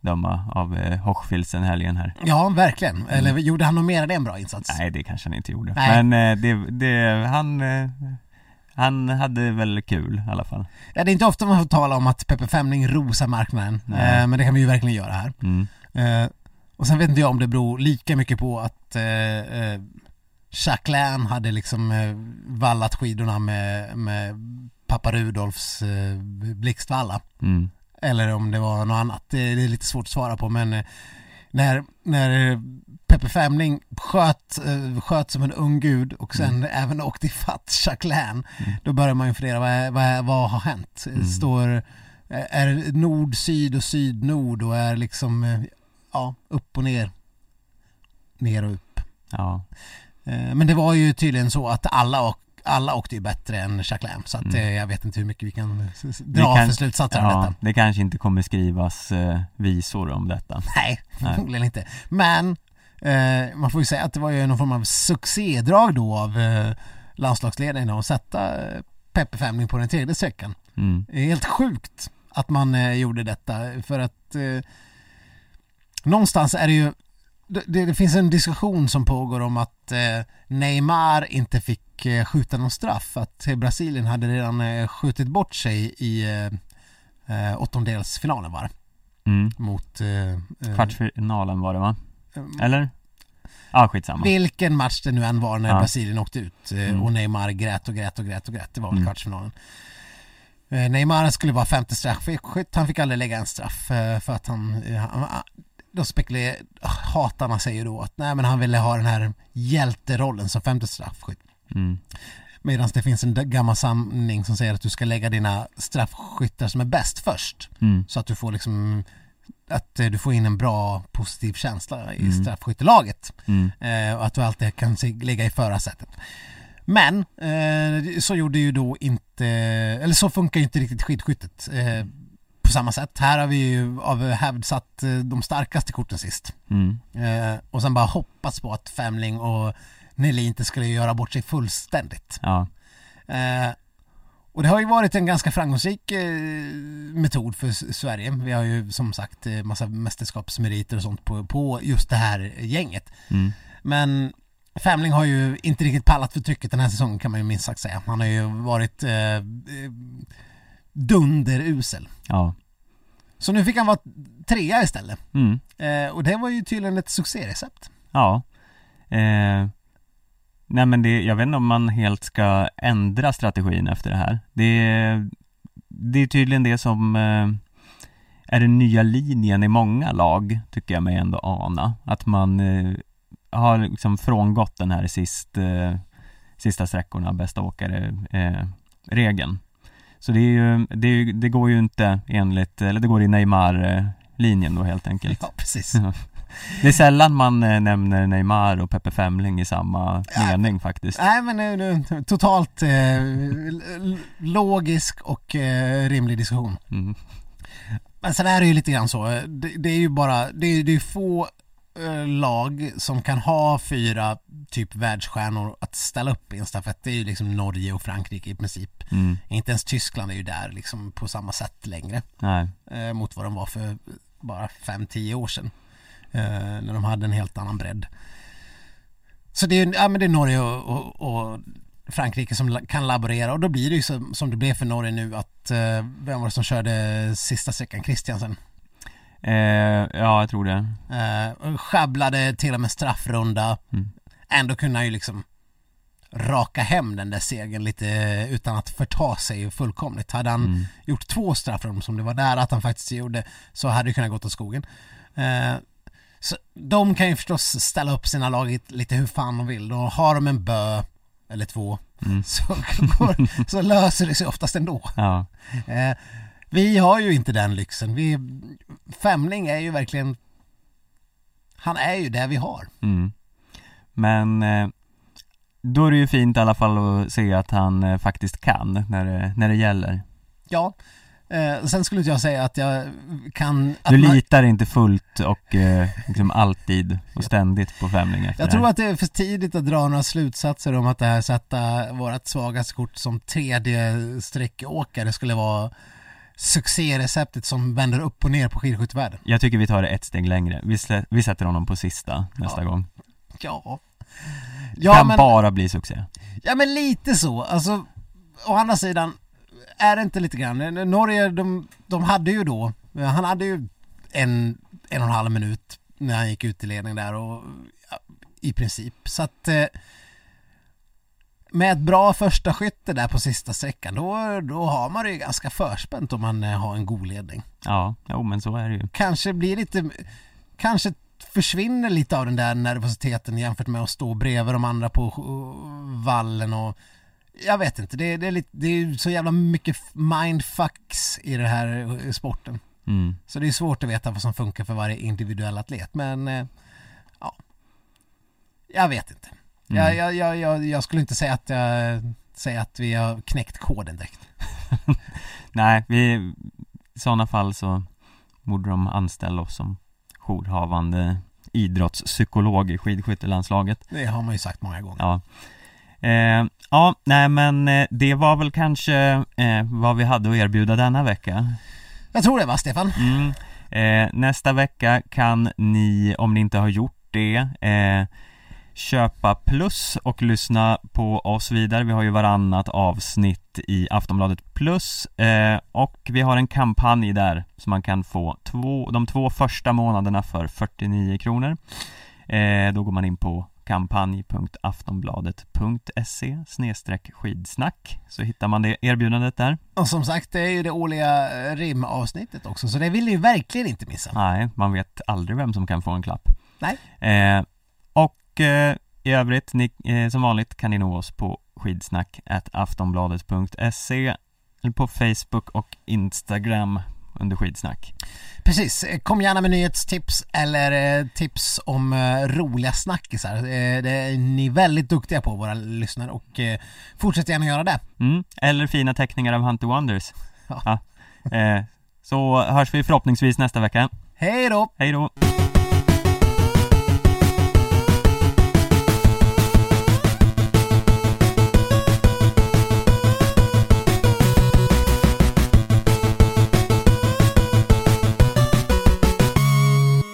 döma av eh, Hochfilzen helgen här. Ja, verkligen. Eller gjorde han nog mer än en bra insats? Nej, det kanske han inte gjorde. Nej. Men eh, det, det, han, eh, han hade väl kul i alla fall. Ja, det är inte ofta man får tala om att Peppe Femling rosar marknaden, eh, men det kan vi ju verkligen göra här. Mm. Eh, och sen vet inte jag om det beror lika mycket på att eh, eh, Jacqueline hade liksom eh, vallat skidorna med, med pappa Rudolfs eh, blixtvalla. Mm. Eller om det var något annat. Det, det är lite svårt att svara på men eh, när, när eh, Peppe Femling sköt, eh, sköt som en ung gud och sen även åkte ifatt Jacqueline då börjar man ju fundera, vad, vad, vad har hänt? Står, eh, är nord, syd och syd, nord och är liksom eh, ja, upp och ner ner och upp. Ja. Eh, Men det var ju tydligen så att alla, alla åkte ju bättre än Jacqueline så att Mm. eh, jag vet inte hur mycket vi kan dra kan- för slutsatser ja, detta. det kanske inte kommer skrivas eh, visor om detta. Nej, Nej. förmodligen inte. Men eh, man får ju säga att det var ju någon form av succédrag då av eh, landslagsledningen att sätta eh, Peppe Femling på den tredje sträckan. Mm. Det är helt sjukt att man eh, gjorde detta för att eh, någonstans är det ju det, det finns en diskussion som pågår om att eh, Neymar inte fick eh, skjuta någon straff. Att Brasilien hade redan eh, skjutit bort sig i eh, eh, åttondelsfinalen var det, Mm. mot... Eh, eh, Kvartsfinalen var det va? Eh, Eller? Ja, skitsamma. vilken match det nu än var när Ja. Brasilien åkte ut eh, Mm. och Neymar grät och grät och grät och grät. Det var väl Mm. kvartsfinalen. Eh, Neymar skulle vara femte straffskytt. Han fick aldrig lägga en straff eh, för att han... han då spekulerar... Hatarna säger då att nej men han ville ha den här hjälterollen som femte straffskytt. Mm. Medan det finns en gammal sanning som säger att du ska lägga dina straffskyttar som är bäst först. Mm. Så att du får liksom att eh, du får in en bra positiv känsla i Mm. straffskyttelaget. Mm. Eh, och att du alltid kan ligga i förarsätet. Men eh, så gjorde ju då inte, eller så funkar ju inte riktigt skidskyttet eh, på samma sätt. Här har vi ju av hävd satt eh, de starkaste korten sist. Mm. Eh, och sen bara hoppats på att Femling och Nelly inte skulle göra bort sig fullständigt. Ja. Och det har ju varit en ganska framgångsrik eh, metod för Sverige. Vi har ju som sagt eh, massa mästerskapsmeriter och sånt på, på just det här gänget. Mm. Men Femling har ju inte riktigt pallat för trycket den här säsongen kan man ju minst sagt säga. Han har ju varit eh, eh, dunderusel. Ja. Så nu fick han vara trea istället. Mm. Eh, och det var ju tydligen ett succérecept. Ja. Eh. Nej men det, jag vet inte om man helt ska ändra strategin efter det här. Det, det är tydligen det som eh, är den nya linjen i många lag, tycker jag mig ändå ana. Att man eh, har liksom frångått den här sist, eh, sista sträckorna, bästa åkare eh, regeln. Så det är ju, det, är, det går ju inte enligt, eller det går i Neymar-linjen då helt enkelt. Ja, precis. Det är sällan man eh, nämner Neymar och Peppe Femling i samma Ja. mening faktiskt. Nej men nu, nu totalt eh, logisk och eh, rimlig diskussion. Mm. Men sen är det ju lite grann så. Det, det är ju bara, det är, det är få eh, lag som kan ha fyra typ världsstjärnor att ställa upp i en stafett. Det är ju liksom Norge och Frankrike i princip. Mm. Inte ens Tyskland är ju där liksom på samma sätt längre. Nej. Eh, mot vad de var för bara 5-10 år sedan. Eh, när de hade en helt annan bredd. Så det är, ja, men det är Norge och, och, och Frankrike som kan laborera och då blir det ju som, som det blev för Norge nu att eh, vem var det som körde sista sträckan? Christiansen. Eh, ja, jag tror det. Eh, sjabblade till och med straffrunda. Mm. Ändå kunde han ju liksom raka hem den där segern lite utan att förta sig fullkomligt. Hade han Mm. gjort två straffrum som det var där att han faktiskt gjorde så hade det kunnat gått åt skogen. Eh, så de kan ju förstås ställa upp sina lag lite hur fan de vill. Då har de en bö eller två Mm. så, går, så löser det sig oftast ändå. Ja. Eh, vi har ju inte den lyxen. Vi, Femling är ju verkligen han är ju det vi har. Mm. Men eh, då är det ju fint i alla fall att se att han eh, faktiskt kan när det, när det gäller. Ja. Eh, sen skulle inte jag säga att jag kan... Att Du man- litar inte fullt och eh, liksom alltid och ständigt på Femling efter Jag tror att det är för tidigt att dra några slutsatser om att det här sätta vårt svagaste kort som tredje streckåkare skulle vara succéreceptet som vänder upp och ner på skidskyttevärlden. Jag tycker vi tar det ett steg längre. Vi, slä, vi sätter honom på sista nästa Ja. gång. Ja. Ja kan men, bara bli succé. ja men lite så. Alltså, å andra sidan, är det inte lite grann? Norge, de, de hade ju då, han hade ju en, en och en halv minut när han gick ut i ledning där och ja, i princip. Så att eh, med ett bra första skytte där på sista sträckan då, då har man det ju ganska förspänt om man eh, har en god ledning. Ja, jo men så är det ju. Kanske blir lite, kanske försvinner lite av den där nervositeten jämfört med att stå bredvid de andra på vallen och jag vet inte, det, det, är, lite, det är så jävla mycket mindfucks i den här eh, sporten. Mm. Så det är svårt att veta vad som funkar för varje individuell atlet men eh, ja, jag vet inte. Mm. Jag, jag, jag, jag, jag skulle inte säga att, jag, säga att vi har knäckt koden direkt. Nej, vi, i sådana fall så borde de anställa oss som jourhavande idrottspsykolog i skidskyttelandslaget. Det har man ju sagt många gånger. Ja. Eh, ja, nej men eh, det var väl kanske eh, vad vi hade att erbjuda denna vecka. Jag tror det va Stefan? Mm. Eh, nästa vecka kan ni, om ni inte har gjort det, eh, köpa plus och lyssna på oss vidare. Vi har ju varannat avsnitt i Aftonbladet plus eh, och vi har en kampanj där så man kan få två, de två första månaderna för 49 kronor. Eh, då går man in på kampanj.aftonbladet.se skidsnack så hittar man det erbjudandet där. Och som sagt, det är ju det årliga eh, rimavsnittet också, så det vill ni ju verkligen inte missa. Nej, man vet aldrig vem som kan få en klapp. Nej. Eh, och eh, i övrigt, ni, eh, som vanligt kan ni nå oss på skidsnack aftonbladet.se eller på Facebook och Instagram under skidsnack. Precis, kom gärna med nyhetstips eller eh, tips om eh, roliga snackisar. Eh, det är ni väldigt duktiga på, våra lyssnare, och fortsätt gärna göra det. Mm, eller fina teckningar av Hunter Wonders. Ja. Ja. Så hörs vi förhoppningsvis nästa vecka. Hej då! Hej då!